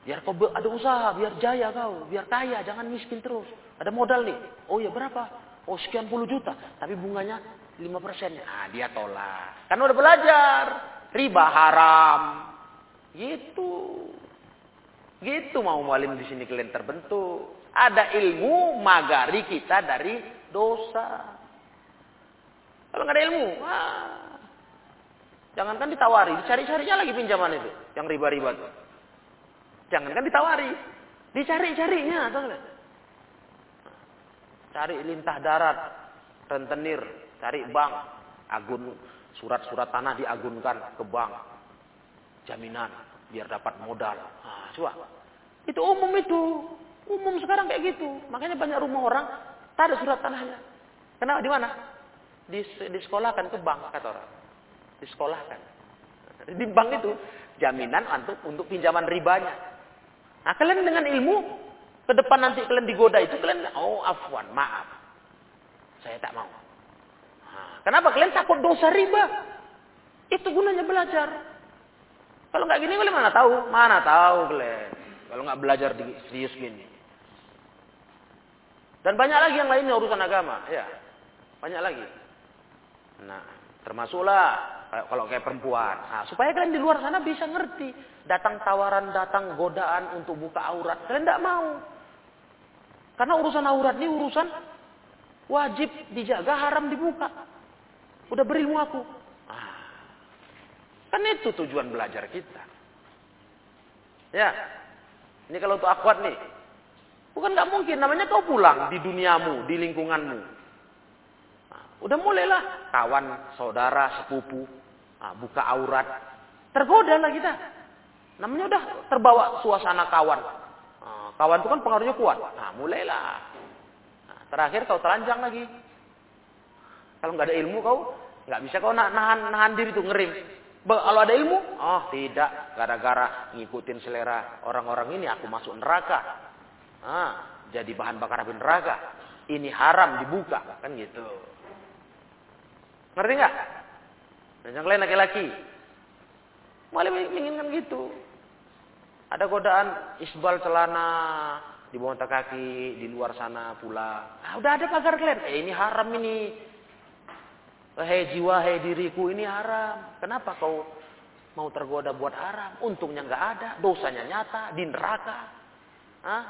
Biar kau ada usaha, biar jaya kau, biar kaya, jangan miskin terus. Ada modal nih. Oh ya berapa? Oh sekian puluh juta. Tapi bunganya lima persen. Ah dia tolak. Karena udah belajar riba haram. Gitu. Gitu mau mualim di sini kalian terbentuk. Ada ilmu magari kita dari dosa. Kalau nggak ada ilmu, ah, jangankan ditawari, dicari-carinya lagi pinjaman itu, yang riba-riba itu. Jangankan ditawari, dicari-carinya, Cari lintah darat, rentenir, cari bank, agun Surat-surat tanah diagunkan ke bank. Jaminan biar dapat modal. Nah. Itu umum itu. Umum sekarang kayak gitu. Makanya banyak rumah orang tak ada surat tanahnya. Kenapa di mana? Di, sekolah kan ke bank kata orang. Di sekolah kan. Di bank itu jaminan untuk untuk pinjaman ribanya. Nah, kalian dengan ilmu ke depan nanti kalian digoda itu kalian oh afwan, maaf. Saya tak mau. Kenapa kalian takut dosa riba? Itu gunanya belajar. Kalau nggak gini kalian mana tahu? Mana tahu kalian? Kalau nggak belajar di serius gini. Dan banyak lagi yang lainnya urusan agama, ya. Banyak lagi. Nah, termasuklah kalau kayak perempuan. Nah, supaya kalian di luar sana bisa ngerti. Datang tawaran, datang godaan untuk buka aurat. Kalian tidak mau. Karena urusan aurat ini urusan wajib dijaga, haram dibuka. Udah berilmu aku. Ah. Kan itu tujuan belajar kita. Ya. Ini kalau untuk akhwat nih. Bukan nggak mungkin. Namanya kau pulang di duniamu, di lingkunganmu. Nah, Udah mulailah kawan, saudara, sepupu, nah, buka aurat. Tergoda lah kita. Namanya udah terbawa suasana kawan. Nah, kawan itu kan pengaruhnya kuat. Nah, mulailah. Nah, terakhir kau telanjang lagi. Kalau nggak ada ilmu kau nggak bisa kau nahan nahan diri tuh ngerim. Kalau ada ilmu, oh tidak, gara-gara ngikutin selera orang-orang ini aku masuk neraka. Ah, jadi bahan bakar api neraka. Ini haram dibuka, kan gitu. Ngerti nggak? Dan yang lain laki-laki. Malah menginginkan gitu. Ada godaan isbal celana di bawah kaki, di luar sana pula. Ah, udah ada pagar kalian. Eh, ini haram ini. Hei jiwa, hei diriku ini haram. Kenapa kau mau tergoda buat haram? Untungnya nggak ada, dosanya nyata di neraka. Hah?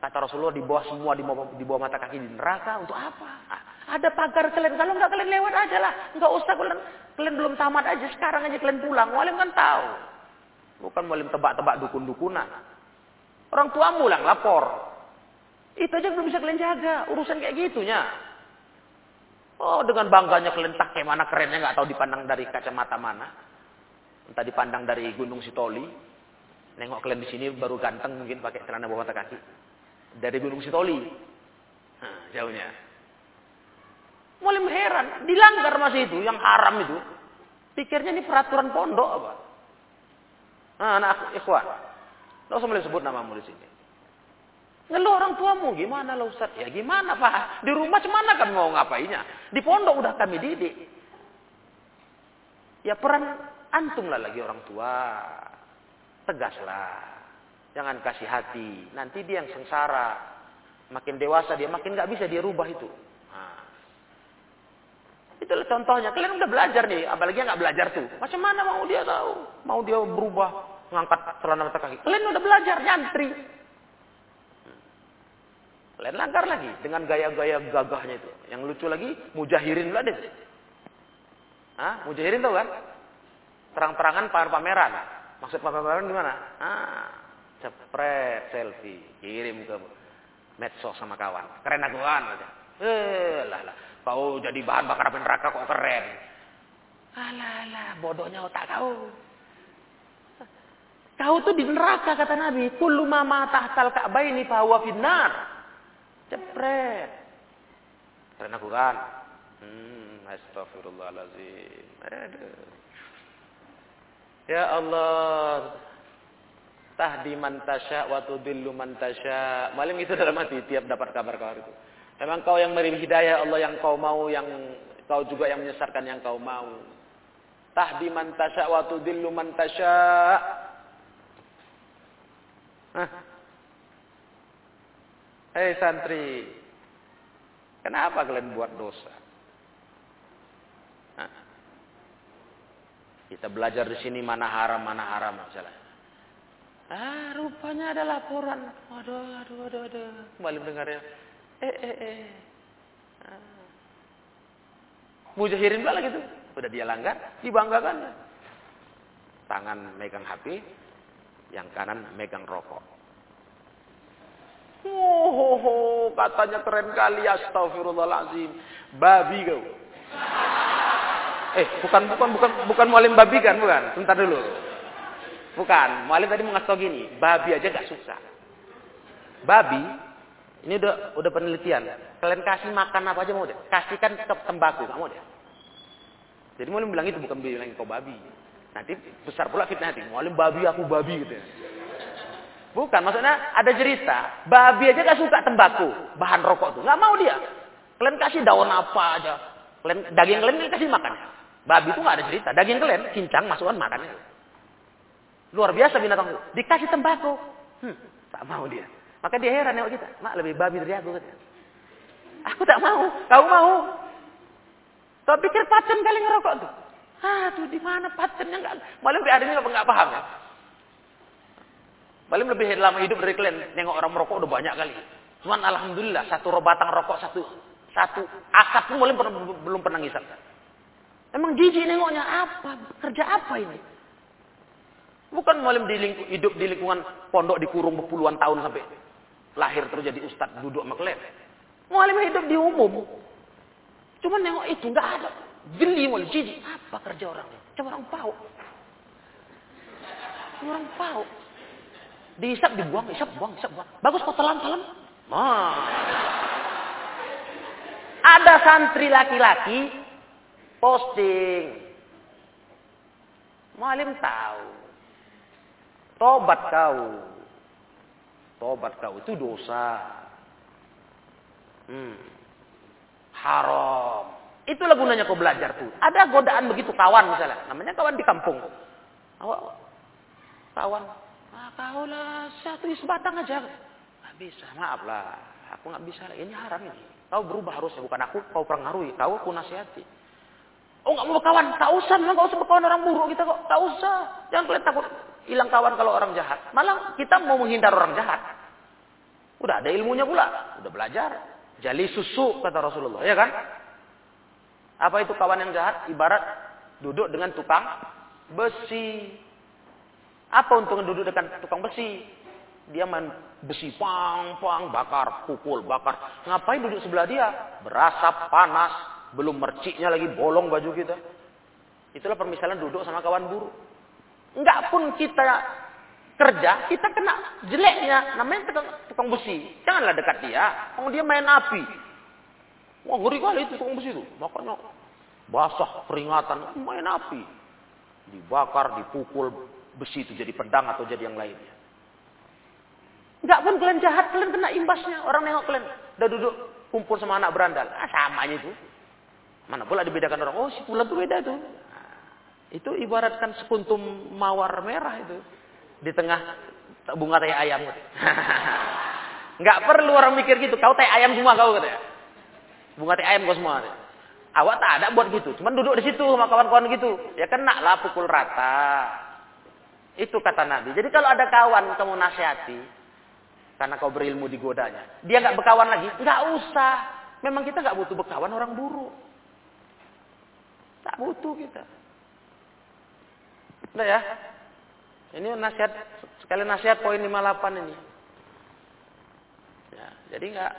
Kata Rasulullah di bawah semua di bawah, di bawah mata kaki di neraka untuk apa? Ada pagar kalian. Kalau nggak kalian lewat aja lah. Nggak usah kalian, kalian belum tamat aja. Sekarang aja kalian pulang. Walim kan tahu. Bukan walim tebak-tebak dukun-dukunan. Orang tuamu lah lapor. Itu aja belum bisa kalian jaga. Urusan kayak gitunya. Oh dengan bangganya kalian tak kayak mana kerennya nggak tahu dipandang dari kacamata mana. Entah dipandang dari Gunung Sitoli. Nengok kalian di sini baru ganteng mungkin pakai celana bawah kaki. Dari Gunung Sitoli. Nah, jauhnya. Mulai heran, dilanggar masih itu, yang haram itu. Pikirnya ini peraturan pondok apa? Nah, anak ikhwan. Tidak usah mulai sebut namamu di sini. Ngeluh orang tuamu, gimana lah Ustaz? Ya gimana Pak? Di rumah cemana kan mau ngapainnya? Di pondok udah kami didik. Ya peran antum lah lagi orang tua. Tegaslah. Jangan kasih hati. Nanti dia yang sengsara. Makin dewasa dia, makin gak bisa dia rubah itu. Nah. Itulah contohnya. Kalian udah belajar nih, apalagi yang gak belajar tuh. Macam mana mau dia tahu? Mau dia berubah, ngangkat celana mata kaki. Kalian udah belajar nyantri. Lain langgar lagi dengan gaya-gaya gagahnya itu. Yang lucu lagi, mujahirin lah deh. Hah? Mujahirin tau kan? Terang-terangan pameran. Maksud pameran gimana? Ah, cepret selfie, kirim ke medsos sama kawan. Keren aku kan? Eh, lah lah. Kau jadi bahan bakar api neraka kok keren. Alah, alah, bodohnya otak kau. Kau tuh di neraka kata Nabi. Kullu mama tahtal ka'baini fahuwa finnar. Cepret. Karena aku kan. Hmm, astagfirullahaladzim. Aduh. Ya Allah. Tahdi man tasya wa tudillu man tasya. Malam itu dalam hati tiap dapat kabar-kabar itu. Memang kau yang memberi hidayah Allah yang kau mau yang kau juga yang menyesatkan yang kau mau. Tahdi man tasya wa tudillu man tasya. Hei santri, kenapa kalian buat dosa? Kita belajar di sini mana haram, mana haram misalnya. Ah, rupanya ada laporan. Aduh, aduh, aduh, aduh. Kembali mendengar ya. Eh, eh, eh. Ah. Mujahirin pula gitu. Udah dia langgar, dibanggakan. Tangan megang HP, yang kanan megang rokok. Oh, katanya keren kali astagfirullahalazim. Babi kau. Eh, bukan bukan bukan bukan mualim babi kan, bukan? Sebentar dulu. Bukan, mualim tadi mengasih gini, babi aja gak susah. Babi ini udah udah penelitian. Kalian kasih makan apa aja mau deh. Kasihkan ke tembakau, gak mau deh. Jadi mualim bilang itu bukan bilang kau babi. Nanti besar pula fitnah nanti. Mualim babi aku babi gitu ya. Bukan, maksudnya ada cerita. Babi aja gak suka tembakau, bahan rokok tuh. Gak mau dia. Kalian kasih daun apa aja. Kalian, daging kalian kasih makan. Babi itu gak ada cerita. Daging kalian, cincang, masukkan makan. Luar biasa binatang itu. Dikasih tembakau. Hmm, tak mau dia. Maka dia heran nengok kita. Mak lebih babi dari aku. Katanya. Aku tak mau. Kau mau. Kau pikir paten kali ngerokok tuh. Aduh, di mana patennya enggak? Malah ada ini enggak paham ya. Paling lebih lama hidup dari kalian. Nengok orang merokok udah banyak kali. Cuman alhamdulillah satu batang rokok satu satu asap pun belum belum pernah ngisap. Emang jijik nengoknya apa? Kerja apa ini? Bukan malam di hidup di lingkungan pondok dikurung berpuluhan tahun sampai lahir terus jadi ustadz duduk kalian. Malam hidup di umum. Cuman nengok itu nggak ada. Geli mau jijik. Apa kerja orangnya? Coba orang pau. Orang pau. Diisap dibuang, isap buang, isap buang. Bagus kok telan telan. Nah. Ada santri laki-laki posting. Malim tahu. Tobat kau. Tobat kau itu dosa. Hmm. Haram. Itulah gunanya kau belajar tuh. Ada godaan begitu kawan misalnya. Namanya kawan di kampung. Awak kawan. Ah, kau lah satu sebatang aja. Gak bisa, maaf lah. Aku nggak bisa. Ini haram ini. Kau berubah harusnya bukan aku. Kau pengaruhi. Kau aku nasihati. Oh nggak mau berkawan, tak usah, memang nggak usah berkawan orang buruk kita kok, tak usah. Jangan kalian takut hilang kawan kalau orang jahat. Malah kita mau menghindar orang jahat. Udah ada ilmunya pula, udah belajar. Jali susu kata Rasulullah, ya kan? Apa itu kawan yang jahat? Ibarat duduk dengan tukang besi. Apa untung duduk dengan tukang besi? Dia main besi pang pang bakar, pukul, bakar. Ngapain duduk sebelah dia? Berasap panas, belum merciknya lagi bolong baju kita. Itulah permisalan duduk sama kawan buruk. Enggak pun kita kerja, kita kena jeleknya. Namanya tukang, tukang besi. Janganlah dekat dia. Kalau dia main api. Wah ngeri kali itu tukang besi itu. Makanya basah peringatan main api. Dibakar, dipukul besi itu jadi pedang atau jadi yang lainnya. Enggak pun kalian jahat, kalian kena imbasnya. Orang nengok kalian. Udah duduk kumpul sama anak berandal. Ah, samanya itu. Mana pula dibedakan orang. Oh si pula tuh beda tuh. Itu ibaratkan sekuntum mawar merah itu. Di tengah bunga teh ayam. Enggak perlu orang mikir gitu. Kau teh ayam semua kau katanya. Bunga teh ayam kau semua. Awak tak ada buat gitu. Cuman duduk di situ sama kawan-kawan gitu. Ya kena lah pukul rata. Itu kata Nabi. Jadi kalau ada kawan kamu nasihati. Karena kau berilmu digodanya. Dia nggak berkawan lagi. Nggak usah. Memang kita nggak butuh berkawan orang buruk. Tak butuh kita. Udah ya. Ini nasihat. Sekali nasihat poin 58 ini. Ya, jadi nggak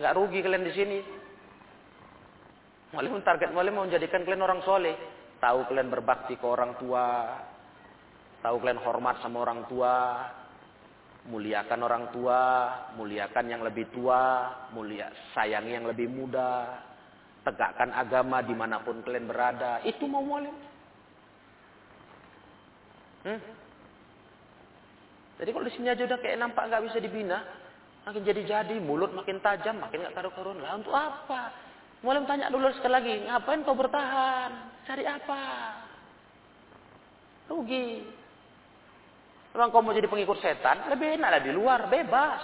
nggak rugi kalian di sini. Mualim target mualim mau menjadikan kalian orang soleh. Tahu kalian berbakti ke orang tua. Tahu kalian hormat sama orang tua. Muliakan orang tua. Muliakan yang lebih tua. Mulia, sayangi yang lebih muda. Tegakkan agama di mana pun kalian berada. Itu mau mualim. Hmm? Jadi kalau di sini aja udah kayak nampak nggak bisa dibina, makin jadi-jadi, mulut makin tajam, makin nggak karu-karuan. Lah untuk apa? Mulai tanya dulu sekali lagi, ngapain kau bertahan? Cari apa? Rugi. Memang kau mau jadi pengikut setan, lebih enak lah di luar, bebas.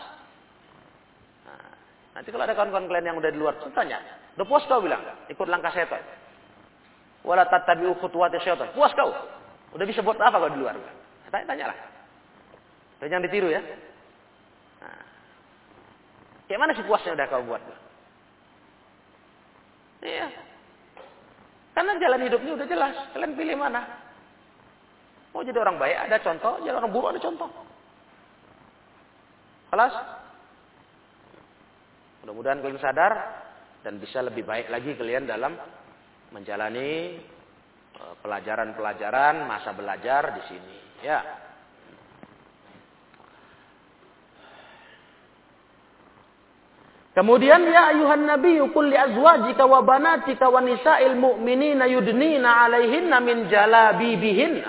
Nah, nanti kalau ada kawan-kawan kalian yang udah di luar, tanya. Udah puas kau bilang, ikut langkah setan. Wala tattabi'u khutuwati syaitan. Puas kau? Udah bisa buat apa kau di luar? Tanya-tanya lah. Jangan ditiru ya. Nah. Kayak mana sih puasnya udah kau buat? Iya. Karena jalan hidupnya udah jelas. Kalian pilih mana? Mau jadi orang baik ada contoh, jadi orang buruk ada contoh. Kelas? Mudah-mudahan kalian sadar dan bisa lebih baik lagi kalian dalam menjalani pelajaran-pelajaran masa belajar di sini. Ya. Kemudian ya ayuhan nabi qul li azwajika wa banatika wa nisa'il mu'minina yudnina 'alaihinna min jalabibihin.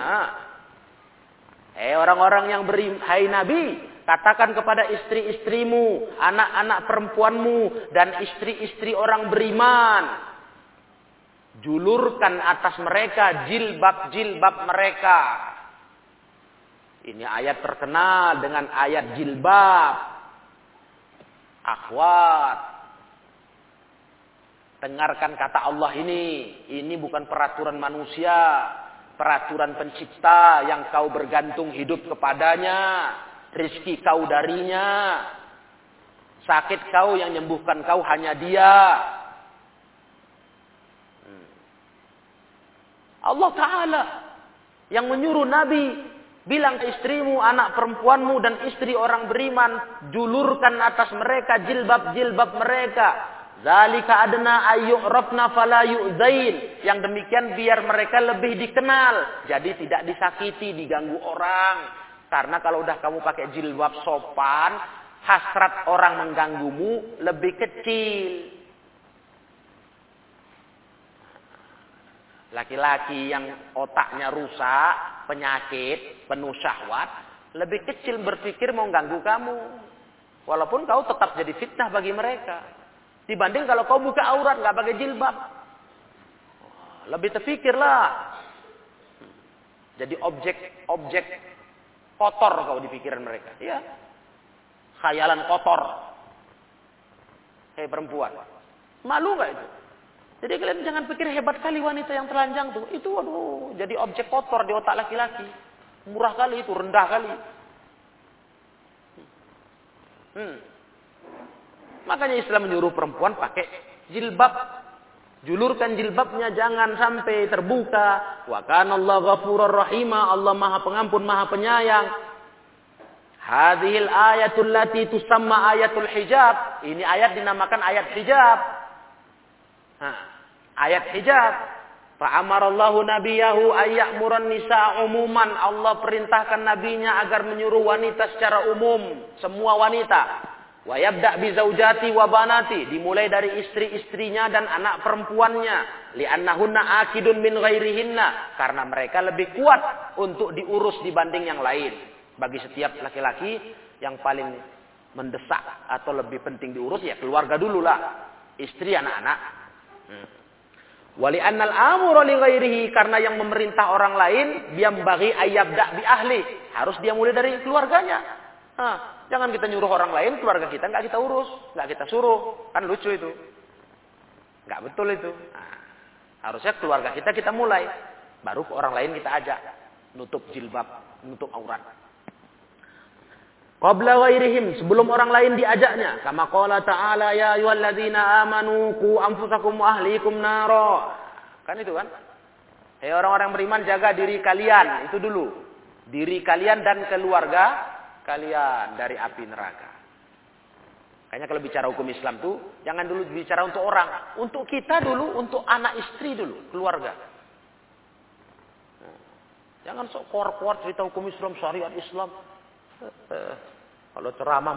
Eh orang-orang yang beri hai nabi, katakan kepada istri-istrimu, anak-anak perempuanmu dan istri-istri orang beriman. Julurkan atas mereka jilbab-jilbab mereka. Ini ayat terkenal dengan ayat jilbab akhwat. Dengarkan kata Allah ini. Ini bukan peraturan manusia. Peraturan pencipta yang kau bergantung hidup kepadanya. Rizki kau darinya. Sakit kau yang menyembuhkan kau hanya dia. Hmm. Allah Ta'ala yang menyuruh Nabi Bilang ke istrimu, anak perempuanmu dan istri orang beriman, julurkan atas mereka jilbab-jilbab mereka. Zalika adna ayyurafna fala yu'zain. Yang demikian biar mereka lebih dikenal. Jadi tidak disakiti, diganggu orang. Karena kalau udah kamu pakai jilbab sopan, hasrat orang mengganggumu lebih kecil. Laki-laki yang otaknya rusak, penyakit, penuh syahwat, lebih kecil berpikir mau ganggu kamu. Walaupun kau tetap jadi fitnah bagi mereka. Dibanding kalau kau buka aurat nggak pakai jilbab. Lebih terfikirlah. Jadi objek-objek kotor kau di pikiran mereka. Ya. Khayalan kotor. Hei perempuan. Malu nggak itu? Jadi kalian jangan pikir hebat kali wanita yang telanjang tuh. Itu waduh, jadi objek kotor di otak laki-laki. Murah kali itu, rendah kali. Hmm. Makanya Islam menyuruh perempuan pakai jilbab. Julurkan jilbabnya jangan sampai terbuka. Wa kana Allah ghafurur rahima. Allah Maha Pengampun, Maha Penyayang. Hadhil ayatul lati tusamma ayatul hijab. Ini ayat dinamakan ayat hijab. Nah, ayat hijab. Fa'amarallahu nabiyahu ayya'muran nisa umuman. Allah perintahkan nabinya agar menyuruh wanita secara umum. Semua wanita. Wa yabda bi zaujati wa banati, dimulai dari istri-istrinya dan anak perempuannya. Li'annahunna akidun min ghairihinna, karena mereka lebih kuat untuk diurus dibanding yang lain. Bagi setiap laki-laki yang paling mendesak atau lebih penting diurus ya keluarga dulu lah. Istri anak-anak. Hmm. Wali annal amuru li ghairihi karena yang memerintah orang lain dia bagi ayabda bi ahli harus dia mulai dari keluarganya. Hah. Jangan kita nyuruh orang lain, keluarga kita nggak kita urus, nggak kita suruh, kan lucu itu, nggak betul itu. Nah, harusnya keluarga kita kita mulai, baru ke orang lain kita ajak, nutup jilbab, nutup aurat. Qabla wairihim sebelum orang lain diajaknya. Kama qala ta'ala ya ayyuhalladzina amanu qu anfusakum wa ahlikum naro. Kan itu kan? Hei orang-orang beriman jaga diri kalian, itu dulu. Diri kalian dan keluarga kalian dari api neraka. Kayaknya kalau bicara hukum Islam tuh jangan dulu bicara untuk orang, untuk kita dulu, untuk anak istri dulu, keluarga. Jangan sok kuat-kuat cerita hukum Islam, syariat Islam. Kalau ceramah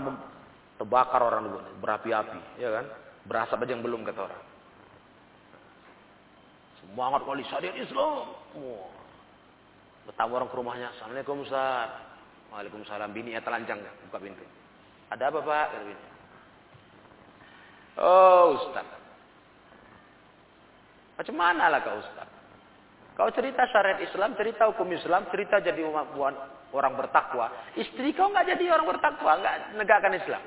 terbakar orang dulu, berapi-api, ya kan? Berasap aja yang belum kata orang. Semangat kali syariat Islam. Wah. Bertamu orang ke rumahnya, Assalamualaikum Ustaz. Waalaikumsalam. Bini ya telanjang buka pintu. Ada apa pak? Oh Ustaz. Macam mana lah kau Ustaz? Kau cerita syariat Islam, cerita hukum Islam, cerita jadi orang bertakwa. Istri kau nggak jadi orang bertakwa, nggak negakkan Islam.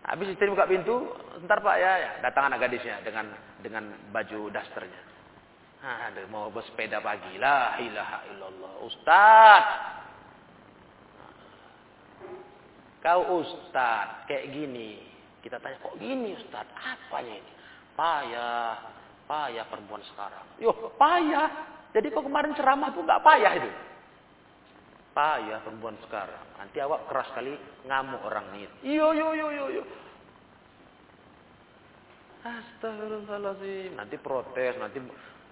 Habis istri buka pintu, ntar pak ya, ya datang anak gadisnya dengan dengan baju dasternya. Ada mau bersepeda pagi, lah ilaha illallah. Ustaz, Kau ustad kayak gini. Kita tanya, kok gini ustad? Apanya ini? Payah. Payah perempuan sekarang. Yo, payah. Jadi kok kemarin ceramah tuh nggak payah itu? Payah perempuan sekarang. Nanti awak keras kali ngamuk orang ini. Yo, yo, yo, yo, yo. Astagfirullahaladzim. Nanti protes, nanti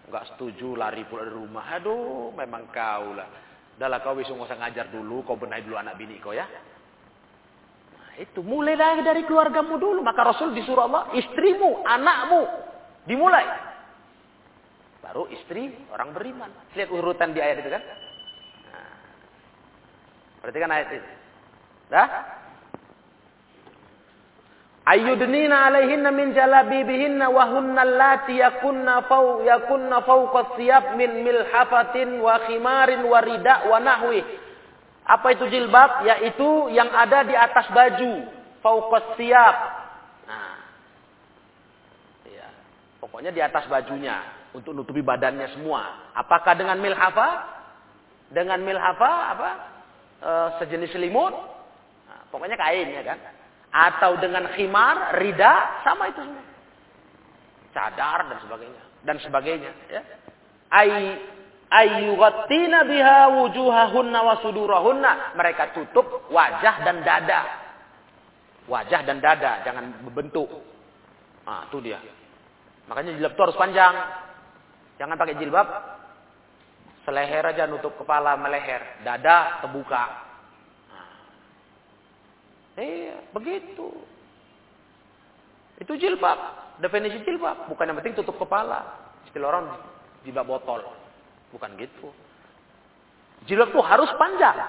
nggak setuju, lari pulang dari rumah. Aduh, memang kau lah. Dahlah kau bisa usah ngajar dulu, kau benahi dulu anak bini kau ya. Itu mulai lagi dari keluargamu dulu. Maka Rasul disuruh Allah, istrimu, anakmu. Dimulai. Baru istri orang beriman. Lihat urutan di ayat itu kan. Perhatikan ayat itu. Dah? Ayyudnina alaihinna min jalabibihinna wa hunna allati yakunna faw yakunna fawqa siyab min milhafatin wa khimarin wa rida wa nahwi apa itu jilbab? Yaitu yang ada di atas baju. Fauqas siap. Nah. Ya. Pokoknya di atas bajunya. Untuk nutupi badannya semua. Apakah dengan milhafa? Dengan milhafa apa? E, sejenis selimut? Nah, pokoknya kain ya kan? Atau dengan khimar, rida, sama itu semua. Cadar dan sebagainya. Dan sebagainya. Ya. Ai ayyughattina biha wujuhahunna wa sudurahunna. Mereka tutup wajah dan dada. Wajah dan dada, jangan berbentuk. Ah, itu dia. Makanya jilbab itu harus panjang. Jangan pakai jilbab seleher aja nutup kepala meleher, dada terbuka. Nah. Iya, begitu. Itu jilbab. Definisi jilbab. Bukan yang penting tutup kepala. Istilah orang jilbab botol. Bukan gitu. Jilbab itu harus panjang.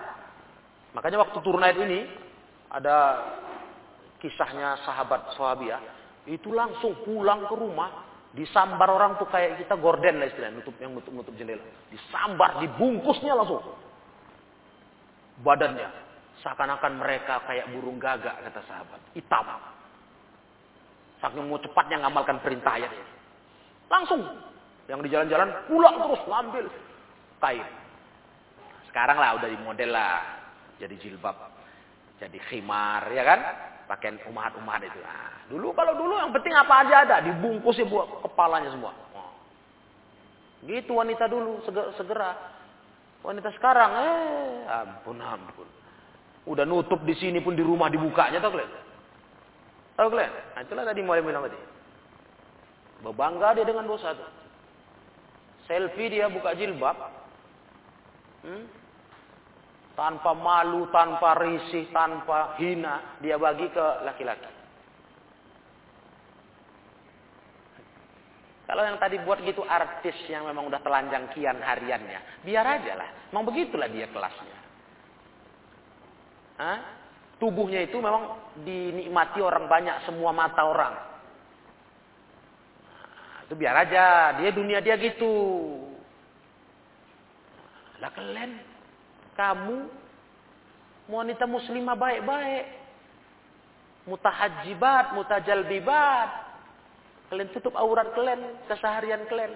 Makanya waktu turun ayat ini ada kisahnya sahabat sahabiah itu langsung pulang ke rumah disambar orang tuh kayak kita gorden lah istilahnya nutup yang nutup nutup jendela. Disambar dibungkusnya langsung. Badannya seakan-akan mereka kayak burung gagak kata sahabat. Hitam. Saking mau cepatnya ngamalkan perintah ayat langsung. Yang di jalan-jalan pulang terus ngambil kain. Sekarang lah udah di model lah. Jadi jilbab jadi khimar ya kan pakaian umat-umat itu. Nah, dulu kalau dulu yang penting apa aja ada, dibungkus ya buat kepalanya semua. Gitu wanita dulu segera. Wanita sekarang eh ampun ampun. Udah nutup di sini pun di rumah dibukanya tau kalian? Tahu kalian? Nah, itulah tadi mulai bilang tadi. Berbangga dia dengan dosa itu. Selfie dia buka jilbab. Hmm? Tanpa malu, tanpa risih, tanpa hina, dia bagi ke laki-laki. Kalau yang tadi buat gitu artis yang memang udah telanjang kian hariannya, biar aja lah. Memang begitulah dia kelasnya. Hah? Tubuhnya itu memang dinikmati orang banyak, semua mata orang. Nah, itu biar aja, dia dunia dia gitu. Lah kalian kamu wanita muslimah baik-baik. Mutahajibat, mutajalbibat. Kalian tutup aurat kalian, keseharian kalian.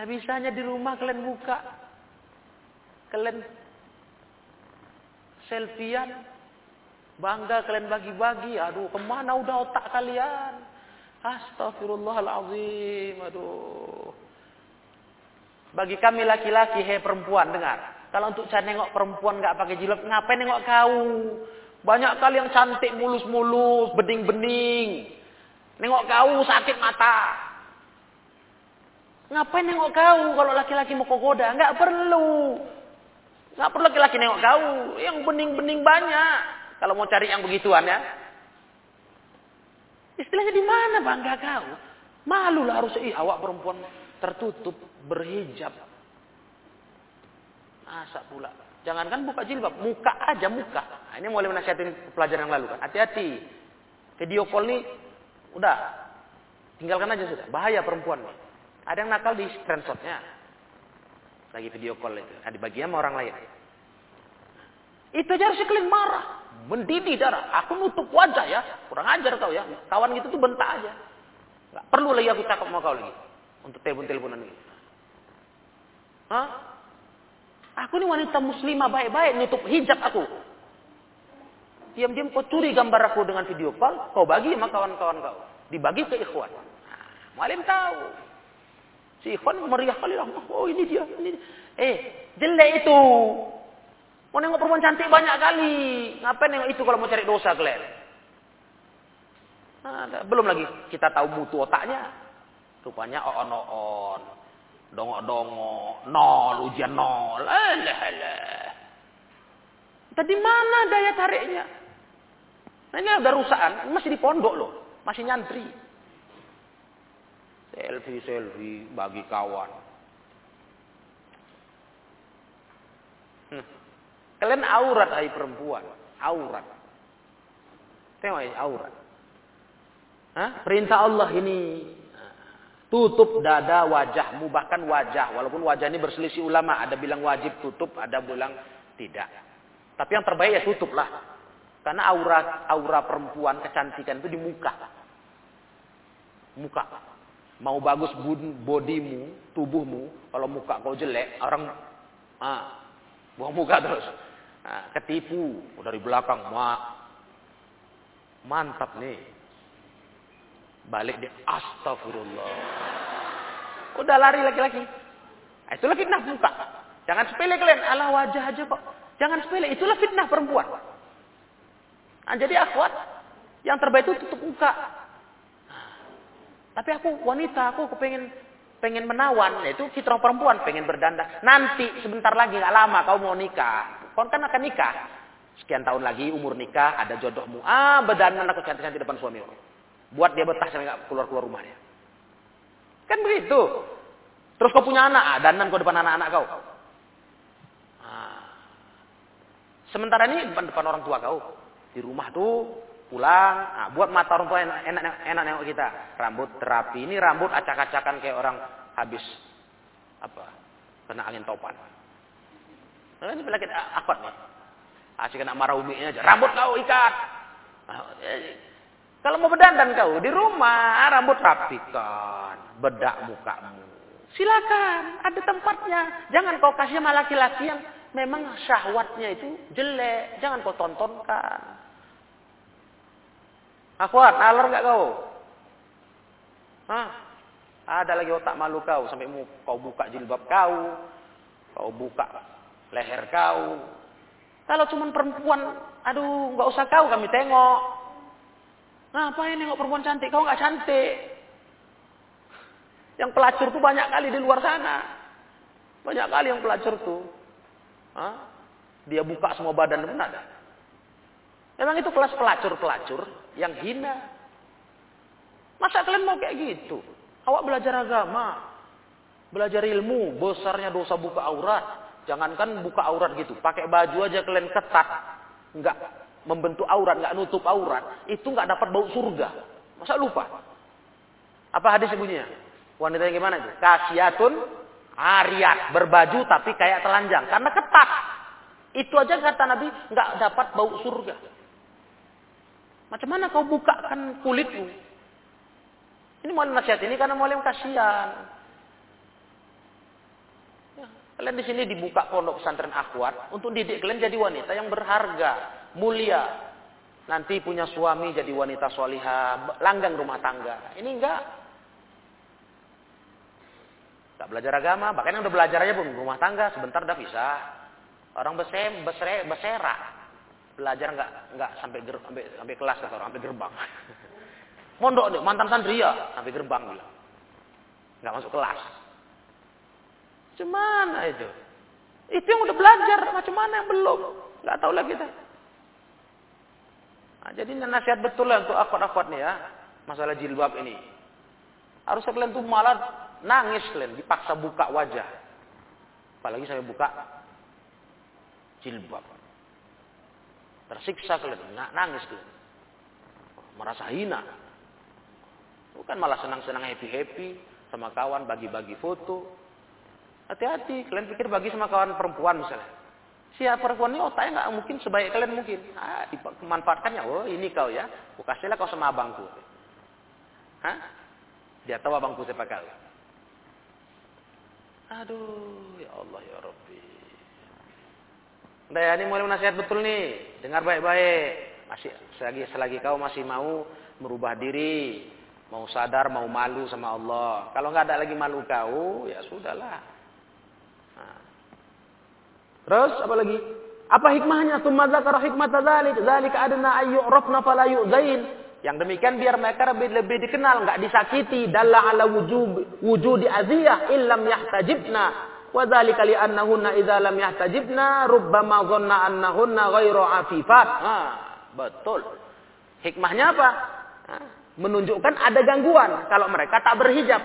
Nah bisanya di rumah kalian buka. Kalian selfiean. Bangga kalian bagi-bagi. Aduh ke mana udah otak kalian. Astagfirullahaladzim. Aduh. Bagi kami laki-laki, hei perempuan, dengar. Kalau untuk cari nengok perempuan nggak pakai jilbab, ngapain nengok kau? Banyak kali yang cantik mulus-mulus, bening-bening. Nengok kau sakit mata. Ngapain nengok kau kalau laki-laki mau kogoda? Nggak perlu. Nggak perlu laki-laki nengok kau. Yang bening-bening banyak. Kalau mau cari yang begituan ya. Istilahnya di mana bangga kau? Malu lah harus, ih awak perempuan tertutup, berhijab. Masa pula. Jangankan buka jilbab, muka aja muka. Nah, ini mulai menasihatin pelajaran yang lalu kan. Hati-hati. Video call ini udah tinggalkan aja sudah. Bahaya perempuan. Ada yang nakal di screenshotnya. Lagi video call itu. Nah, dibaginya sama orang lain. Itu aja harus kalian marah. Mendidih darah. Aku nutup wajah ya. Kurang ajar kau ya. Kawan gitu tuh bentak aja. Gak perlu lagi aku cakap sama kau lagi. Untuk telepon-teleponan ini. Hah? Aku ini wanita muslimah baik-baik, nutup hijab aku. Diam-diam kau curi gambar aku dengan video call, kau bagi sama kawan-kawan kau. Dibagi ke ikhwan. Nah, Malim tahu. Si ikhwan meriah kali lah. Oh ini dia. Ini. Eh, jelek itu. Mau nengok perempuan cantik banyak kali. Ngapain nengok itu kalau mau cari dosa kalian? Nah, belum lagi kita tahu mutu otaknya. Rupanya on-on. Dongok-dongok, nol, ujian nol. Alah, alah. Tadi mana daya tariknya? Nah, ini udah rusakan, masih di pondok loh, masih nyantri. Selfie, selfie, bagi kawan. Hmm. Kalian aurat hai perempuan, aurat. Tengok ya, aurat. Hah? Perintah Allah ini Tutup dada wajahmu, bahkan wajah. Walaupun wajah ini berselisih ulama. Ada bilang wajib tutup, ada bilang tidak. Tapi yang terbaik ya tutuplah. Karena aura aura perempuan kecantikan itu di muka. Muka. Mau bagus bodimu, tubuhmu. Kalau muka kau jelek, orang ah, buang muka terus. Nah, ketipu dari belakang. Ma, mantap nih. Balik dia astagfirullah. Udah lari laki-laki. Nah, itulah fitnah muka. Jangan sepele kalian. Ala wajah aja kok. Jangan sepele. Itulah fitnah perempuan. Nah, jadi akhwat. Yang terbaik itu tutup muka. Tapi aku wanita, aku kepengen pengen menawan, yaitu fitrah perempuan, pengen berdandan. Nanti sebentar lagi nggak lama kau mau nikah, kau kan akan nikah. Sekian tahun lagi umur nikah, ada jodohmu. Ah, berdandan aku cantik-cantik depan suami. Buat dia betah sampai nggak keluar-keluar rumahnya. Kan begitu. Terus kau punya anak, ah, dandan kau depan anak-anak kau. Ah. Sementara ini depan, depan orang tua kau. Di rumah tuh pulang, nah, buat mata orang tua enak, enak, enak nengok kita. Rambut terapi, ini rambut acak-acakan kayak orang habis apa kena angin topan. Nah, ini penyakit akut nih. Asik kena marah uminya aja. Rambut kau ikat. Kalau mau berdandan kau di rumah, rambut rapikan, bedak mukamu. Silakan, ada tempatnya. Jangan kau kasih sama laki-laki yang memang syahwatnya itu jelek. Jangan kau tontonkan. Akhwat, nalar nggak kau? Hah? Ada lagi otak malu kau sampai mau kau buka jilbab kau, kau buka leher kau. Kalau cuma perempuan, aduh nggak usah kau kami tengok. Ngapain nengok perempuan cantik? Kau nggak cantik. Yang pelacur tuh banyak kali di luar sana. Banyak kali yang pelacur tuh. Hah? Dia buka semua badan benar ada. Memang itu kelas pelacur-pelacur yang hina. Masa kalian mau kayak gitu? Awak belajar agama, belajar ilmu, besarnya dosa buka aurat. Jangankan buka aurat gitu, pakai baju aja kalian ketat, nggak membentuk aurat, nggak nutup aurat, itu nggak dapat bau surga. Masa lupa? Apa hadis ibunya? Wanita yang gimana itu? Kasiatun ariat, berbaju tapi kayak telanjang karena ketat. Itu aja kata Nabi nggak dapat bau surga. Macam mana kau bukakan kulitmu? Ini mau nasihat ini karena mau kasihan. Ya, kalian di sini dibuka pondok pesantren akhwat untuk didik kalian jadi wanita yang berharga, mulia. Nanti punya suami jadi wanita soliha, langgang rumah tangga. Ini enggak. Tak belajar agama, bahkan yang udah belajar aja pun rumah tangga sebentar udah bisa. Orang besem, besere, beserak belajar nggak nggak sampai ger, sampai sampai kelas kata orang sampai gerbang mondok nih mantan santri ya sampai gerbang bilang nggak masuk kelas Cemana itu itu yang udah belajar macam mana yang belum nggak tahu lagi kita nah, jadi nasihat betul lah untuk akhwat-akhwat nih ya masalah jilbab ini harus kalian tuh malah nangis kalian dipaksa buka wajah apalagi saya buka jilbab Tersiksa kalian, nangis kalian. Merasa hina. Bukan malah senang-senang happy-happy sama kawan bagi-bagi foto. Hati-hati, kalian pikir bagi sama kawan perempuan misalnya. Siapa perempuan ini otaknya nggak mungkin sebaik kalian mungkin. Ah, dimanfaatkannya. Oh, ini kau ya. Kukasihlah kau sama abangku. Hah? Dia tahu abangku siapa kau. Aduh, ya Allah ya Rabbi. Ya, ini mulai nasihat betul nih. Dengar baik-baik. Masih selagi selagi kau masih mau merubah diri, mau sadar, mau malu sama Allah. Kalau nggak ada lagi malu kau, ya sudahlah. Terus apa lagi? Apa hikmahnya? Tsumma dzakara hikmat dzalik. Dzalika adna ayyurafna fala yu'zain. Yang demikian biar mereka lebih, lebih dikenal, nggak disakiti. Dalla ala wujud wujudi aziyah illam yahtajibna Wa dzalika li annahunna idza lam yahtajibna rubbama dhanna annahunna ghairu afifat. Ah, betul. Hikmahnya apa? menunjukkan ada gangguan kalau mereka tak berhijab.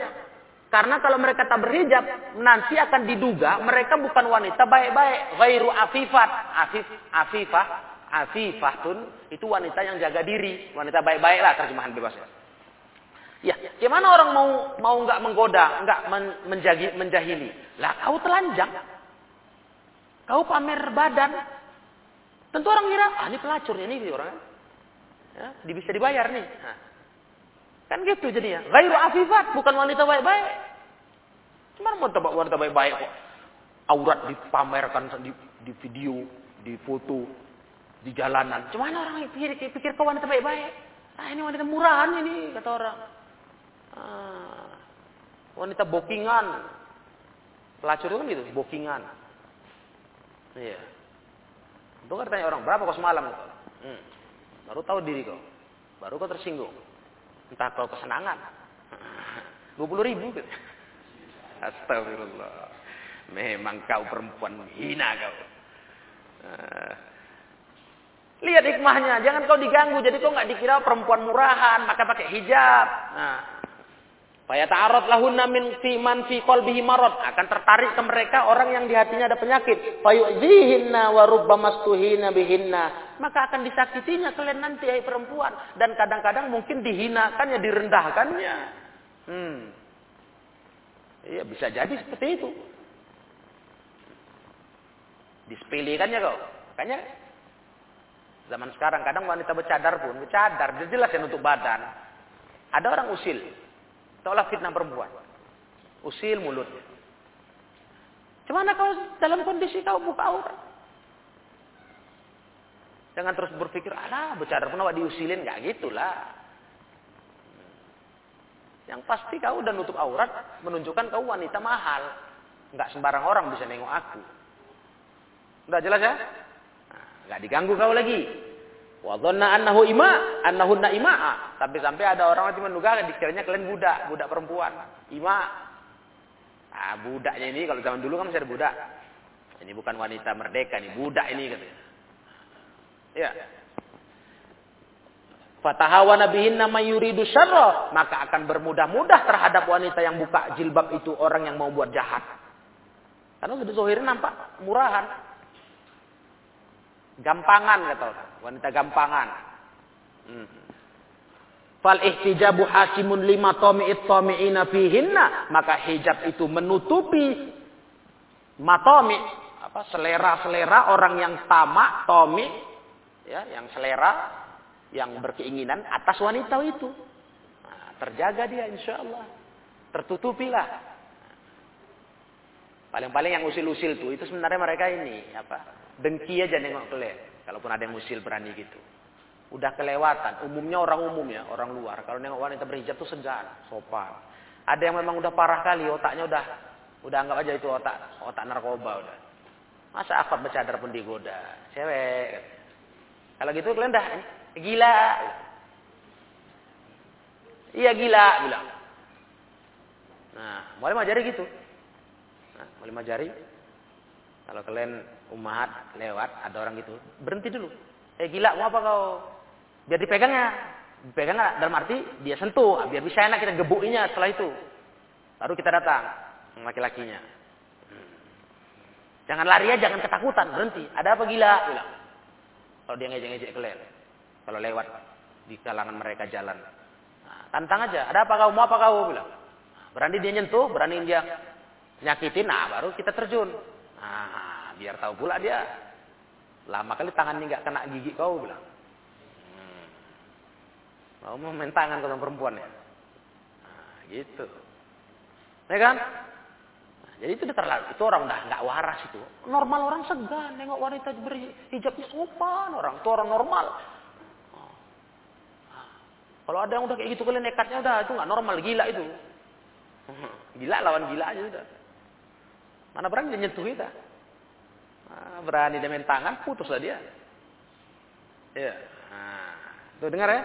Karena kalau mereka tak berhijab, nanti akan diduga mereka bukan wanita baik-baik. Ghairu afifat. Afif, afifah, afifatun itu wanita yang jaga diri. Wanita baik-baik lah terjemahan bebasnya. Ya, gimana orang mau mau nggak menggoda, nggak men, menjagi, menjahili? Lah kau telanjang, kau pamer badan. Tentu orang kira, ah ini pelacur ini orang. Ya, bisa dibayar nih. Nah, kan gitu jadinya. Gairu afifat, bukan wanita baik-baik. Cuma wanita, wanita baik-baik kok. Aurat dipamerkan di, di video, di foto, di jalanan. Cuman orang pikir, pikir kau wanita baik-baik. Ah ini wanita murahan ini, kata orang. Ah, wanita bookingan. Pelacur itu kan gitu, bookingan. Iya. Itu kan tanya orang, berapa kau semalam? Hmm. Baru tahu diri kau. Baru kau tersinggung. Entah kau kesenangan. 20 ribu. Astagfirullah. Memang kau perempuan hina kau. Uh, lihat hikmahnya, jangan kau diganggu. Jadi kau nggak dikira perempuan murahan, maka pakai hijab. Nah, Fayata'arad lahunna min fi man fi qalbihi marad. Akan tertarik ke mereka orang yang di hatinya ada penyakit. Fayu'zihinna wa rubbamastuhina bihinna. Maka akan disakitinya kalian nanti hai perempuan. Dan kadang-kadang mungkin dihinakannya, direndahkannya. Hmm. Iya bisa jadi seperti itu. Disepelekannya kok. Makanya zaman sekarang kadang wanita bercadar pun, bercadar, jelas yang untuk badan. Ada orang usil, Tolak fitnah perempuan. Usil mulutnya. Gimana kau dalam kondisi kau buka aurat? Jangan terus berpikir, alah bercadar pun awak diusilin. Gak gitulah. Yang pasti kau udah nutup aurat, menunjukkan kau wanita mahal. Nggak sembarang orang bisa nengok aku. Udah jelas ya? Nah, nggak diganggu kau lagi. Wa dhanna annahu ima, annahunna ima'a. Sampai-sampai ada orang yang menduga dikiranya kalian budak, budak perempuan. Ima. Ah, budaknya ini kalau zaman dulu kan masih ada budak. Ini bukan wanita merdeka, ini budak ini katanya. Ya. Fatahawa nabihin nama yuridu syarra, maka akan bermudah-mudah terhadap wanita yang buka jilbab itu orang yang mau buat jahat. Karena sudah zohirin nampak murahan. Gampangan kata orang. Wanita gampangan. Hmm. Fal ihtijabu hasimun lima tomi'it tomi'ina fihinna. Maka hijab itu menutupi matomi. Apa, selera-selera orang yang tamak, tomi. Ya, yang selera. Yang berkeinginan atas wanita itu. Nah, terjaga dia insya Allah. Tertutupilah. Paling-paling yang usil-usil tuh itu sebenarnya mereka ini apa? Dengki aja nengok kalian. Kalaupun ada yang musil berani gitu. Udah kelewatan. Umumnya orang umum ya, orang luar. Kalau nengok wanita berhijab tuh segan, sopan. Ada yang memang udah parah kali, otaknya udah udah anggap aja itu otak otak narkoba udah. Masa akad bercadar pun digoda. Cewek. Kalau gitu kalian dah gila. Iya gila bilang. Nah, boleh majari gitu. Nah, boleh majari. Kalau kalian umat lewat, ada orang gitu, berhenti dulu. Eh gila, mau apa kau? Biar dipegangnya. Dipegang dalam arti dia sentuh, biar bisa enak kita gebukinya setelah itu. Baru kita datang, laki-lakinya. Hmm. Jangan lari aja, jangan ketakutan, berhenti. Ada apa gila? Bilang. Kalau dia ngejek-ngejek kalian. Kalau lewat di kalangan mereka jalan. Nah, tantang aja, ada apa kau? Mau apa kau? Bilang. Berani dia nyentuh, berani dia nyakitin, nah baru kita terjun. Nah, biar tahu pula dia. Lama kali tangan ini nggak kena gigi kau bilang. Hmm. Mau main tangan kalau perempuan ya. Nah, gitu. Ya kan? Nah, jadi itu terlalu itu orang udah nggak waras itu. Normal orang segan nengok wanita berhijabnya sopan orang. Itu orang normal. Nah, kalau ada yang udah kayak gitu kalian nekatnya udah itu nggak normal gila itu. Gila lawan gila aja udah. Mana berani nyentuh kita? Nah, berani dia main tangan, putuslah dia. Ya. Nah, tuh dengar ya?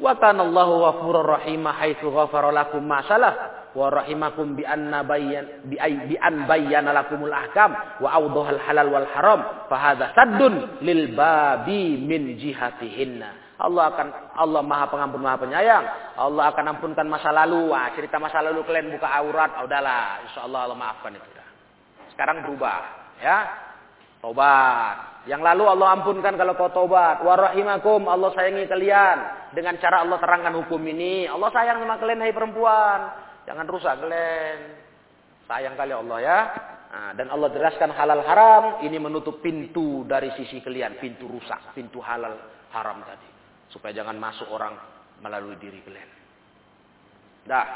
Wa kana Allahu ghafurur rahim haitsu ghafara lakum ma salaf wa rahimakum bi anna bayyan bi ay bi an bayyana lakumul ahkam wa awdahal halal wal haram fa hadza saddun lil babi min jihatihinna. Allah akan Allah Maha Pengampun Maha Penyayang. Allah akan ampunkan masa lalu. Wah, cerita masa lalu kalian buka aurat, oh, udahlah, insyaallah Allah maafkan itu. Sekarang berubah, ya. Tobat. Yang lalu Allah ampunkan kalau kau tobat. Warahimakum, Allah sayangi kalian. Dengan cara Allah terangkan hukum ini. Allah sayang sama kalian, hai perempuan. Jangan rusak kalian. Sayang kali Allah ya. Nah, dan Allah jelaskan halal haram. Ini menutup pintu dari sisi kalian. Pintu rusak. Pintu halal haram tadi. Supaya jangan masuk orang melalui diri kalian. Dah.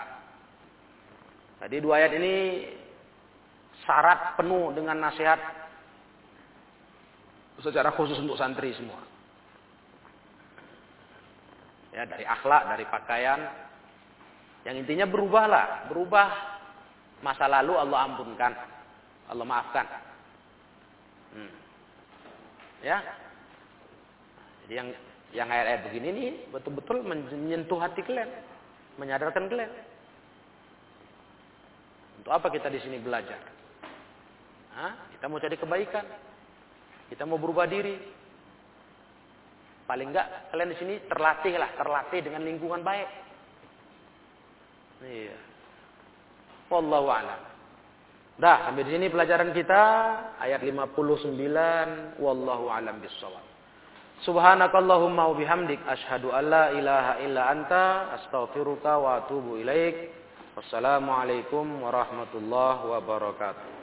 Tadi dua ayat ini syarat penuh dengan nasihat secara khusus untuk santri semua. Ya, dari akhlak, dari pakaian. Yang intinya berubahlah, berubah masa lalu Allah ampunkan, Allah maafkan. Hmm. Ya. Jadi yang yang ayat-ayat begini nih betul-betul menyentuh hati kalian. Menyadarkan kalian. Untuk apa kita di sini belajar? Hah? Kita mau cari kebaikan. Kita mau berubah diri. Paling enggak kalian di sini terlatih lah, terlatih dengan lingkungan baik. Iya. Wallahu a'lam. Dah, sampai di sini pelajaran kita ayat 59 wallahu alam bissawab. Subhanakallahumma wa bihamdik asyhadu an la ilaha illa anta astaghfiruka wa atubu ilaik. Wassalamualaikum warahmatullahi wabarakatuh.